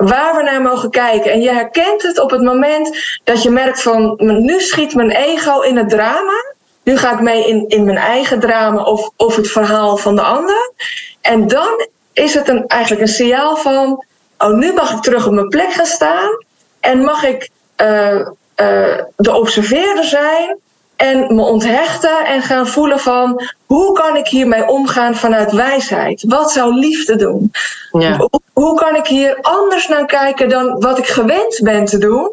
waar we naar mogen kijken. En je herkent het op het moment dat je merkt van nu schiet mijn ego in het drama. Nu ga ik mee in, in mijn eigen drama of, of het verhaal van de ander. En dan is het een, eigenlijk een signaal van, oh nu mag ik terug op mijn plek gaan staan. En mag ik uh, uh, de observeerder zijn en me onthechten en gaan voelen van hoe kan ik hiermee omgaan vanuit wijsheid? Wat zou liefde doen? Ja. Hoe, hoe, kan ik hier anders naar kijken dan wat ik gewend ben te doen?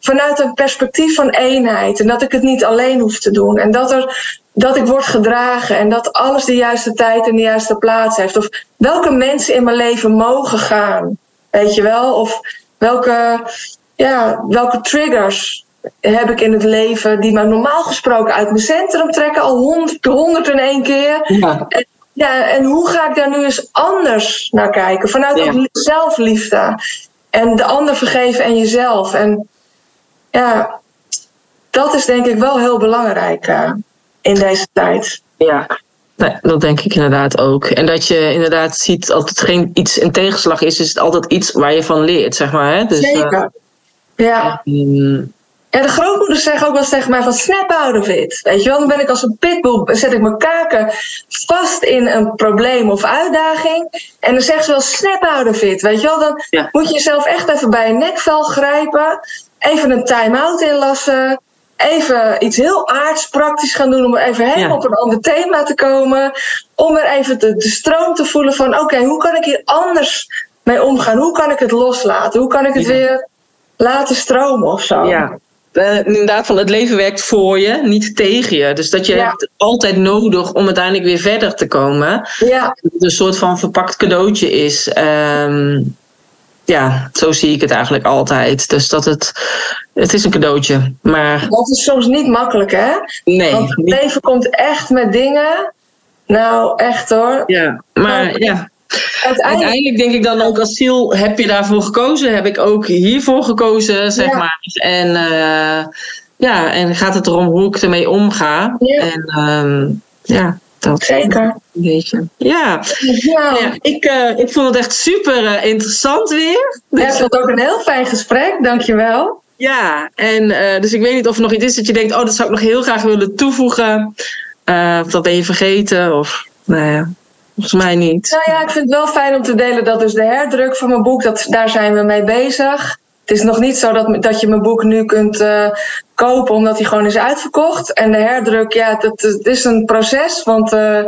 Vanuit een perspectief van eenheid en dat ik het niet alleen hoef te doen en dat, er, dat ik word gedragen en dat alles de juiste tijd en de juiste plaats heeft. Of welke mensen in mijn leven mogen gaan, weet je wel? Of welke, ja, welke triggers heb ik in het leven die me normaal gesproken uit mijn centrum trekken, al honderd, honderd en één keer. Ja. En, ja, en hoe ga ik daar nu eens anders naar kijken? Vanuit ja. zelfliefde. En de ander vergeven en jezelf. En ja, dat is denk ik wel heel belangrijk uh, in deze tijd. Ja, Nee, dat denk ik inderdaad ook. En dat je inderdaad ziet, als het geen iets een tegenslag is, is het altijd iets waar je van leert, zeg maar. Hè? Dus, Zeker. Uh, ja. Um, en de grootmoeders zeggen ook wel eens tegen mij van snap out of it. Weet je wel, dan ben ik als een pitbull, zet ik mijn kaken vast in een probleem of uitdaging. En dan zeggen ze wel snap out of it. Weet je wel, dan moet je jezelf echt even bij een nekvel grijpen. Even een time-out inlassen. Even iets heel aards praktisch gaan doen om even helemaal op een ander thema te komen. Om er even de, de stroom te voelen van oké, hoe kan ik hier anders mee omgaan? Hoe kan ik het loslaten? Hoe kan ik het weer laten stromen of zo? Ja. Uh, inderdaad, van het leven werkt voor je, niet tegen je. Dus dat je ja. hebt altijd nodig om uiteindelijk weer verder te komen. Ja. Dat het een soort van verpakt cadeautje is. Um, ja, zo zie ik het eigenlijk altijd. Dus dat het, het is een cadeautje. Maar... Dat is soms niet makkelijk, hè? Nee. Want het leven komt echt met dingen. Nou, echt hoor. Ja, maar ja. Uiteindelijk... Uiteindelijk denk ik dan ook als ziel, heb je daarvoor gekozen? Heb ik ook hiervoor gekozen, zeg ja. maar. En uh, ja, en gaat het erom hoe ik ermee omga. Ja. En um, ja, dat Zeker. Een beetje. Ja, Ja. ja ik, uh, ik vond het echt super uh, interessant weer. Ja, ik vond ook een heel fijn gesprek, dankjewel. Ja, en dus ik weet niet of er nog iets is dat je denkt, oh, dat zou ik nog heel graag willen toevoegen. of dat ben je vergeten, of nou ja. Volgens mij niet. Nou ja, ik vind het wel fijn om te delen dat dus de herdruk van mijn boek, dat, daar zijn we mee bezig. Het is nog niet zo dat, dat je mijn boek nu kunt uh, kopen omdat hij gewoon is uitverkocht. En de herdruk, ja, dat, het is een proces. Want uh,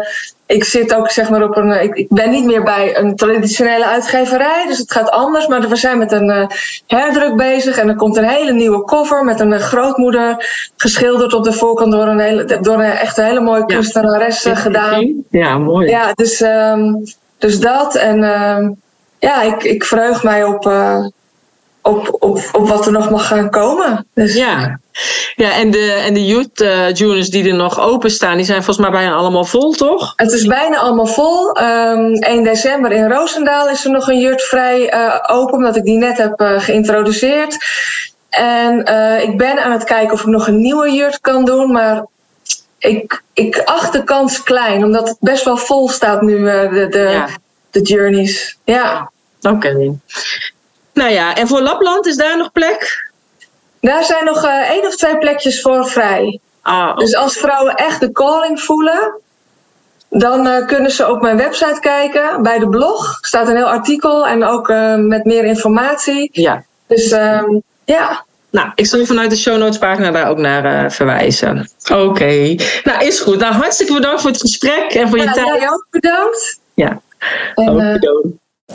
ik zit ook zeg maar op een. Ik, ik, ben niet meer bij een traditionele uitgeverij, dus het gaat anders. Maar we zijn met een uh, herdruk bezig en er komt een hele nieuwe cover met een grootmoeder geschilderd op de voorkant door een, hele, door een echt een hele mooie kunstenares ja. gedaan. Ja, mooi. Ja, dus, um, dus dat. En um, ja, ik, ik verheug mij op op, op, op wat er nog mag gaan komen. Dus, ja. ja, en de, en de youth uh, juniors die er nog openstaan, die zijn volgens mij bijna allemaal vol, toch? Het is bijna allemaal vol. Um, 1 december in Roosendaal is er nog een jurt vrij uh, open, omdat ik die net heb uh, geïntroduceerd. En ik ben aan het kijken of ik nog een nieuwe jurt kan doen, maar ik, ik acht de kans klein, omdat het best wel vol staat nu, de, de, ja. de journeys. Ja. Oké. Okay. Nou ja, en voor Lapland is daar nog plek? Daar zijn nog uh, één of twee plekjes voor vrij. Ah, okay. Dus als vrouwen echt de calling voelen, dan uh, kunnen ze op mijn website kijken. Bij de blog staat een heel artikel en ook uh, met meer informatie. Ja. Dus um, ja. Nou, ik zal vanuit de show notes pagina daar ook naar uh, verwijzen. Oké. Okay. Nou, is goed. Nou, hartstikke bedankt voor het gesprek en voor ja, je tijd. Jij ook bedankt. Ja, en, ook bedankt.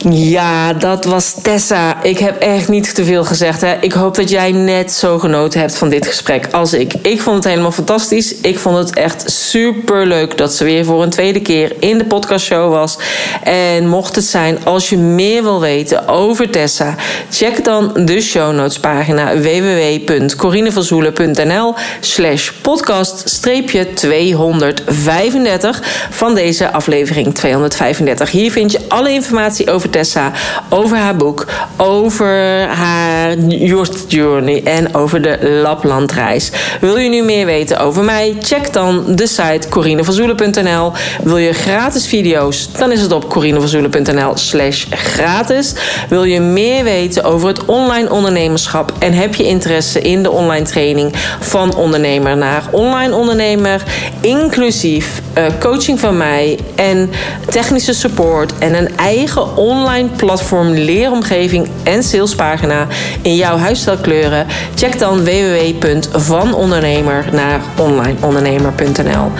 Ja, dat was Tessa. Ik heb echt niet te veel gezegd. Hè. Ik hoop dat jij net zo genoten hebt van dit gesprek als ik. Ik vond het helemaal fantastisch. Ik vond het echt super leuk dat ze weer voor een tweede keer in de podcastshow was. En mocht het zijn, als je meer wil weten over Tessa, check dan de show notes pagina www.corinevanzoelen.nl slash podcast 235 van deze aflevering 235. Hier vind je alle informatie over Tessa, over haar boek, over haar youth journey en over de Laplandreis. Wil je nu meer weten over mij? Check dan de site corinevanzoelen.nl. Wil je gratis video's? Dan is het op corinevanzoelen.nl slash gratis. Wil je meer weten over het online ondernemerschap en heb je interesse in de online training van ondernemer naar online ondernemer, inclusief uh, coaching van mij en technische support en een eigen online platform, leeromgeving en salespagina in jouw huisstijlkleuren? Check dan www.vanondernemer naar onlineondernemer.nl.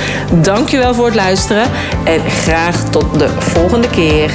Dankjewel voor het luisteren en graag tot de volgende keer.